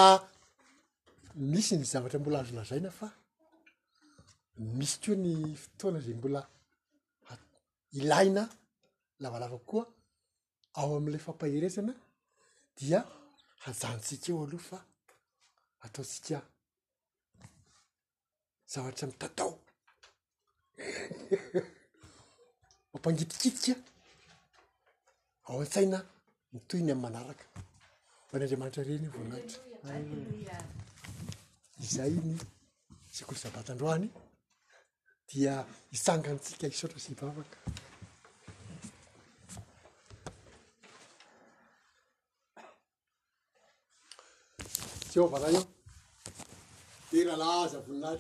misy ny zavatra mbola azo lazaina fa misy koa ny fotoana zay mbola ilaina lavalava koa ao amin'ilay fampaherezana dia hajanontsika eo aloha fa ataontsika zavatra mitatao mampangidikitika ao an-tsaina ny toy ny amin'ny manaraka ho an'andriamanitra re ny voninahitra izay ny sekoly sabata androany dia hitsangantsika hisaotra sy hivavaka. Jehovah Ray ô, dia rahalahy aza voninahitra.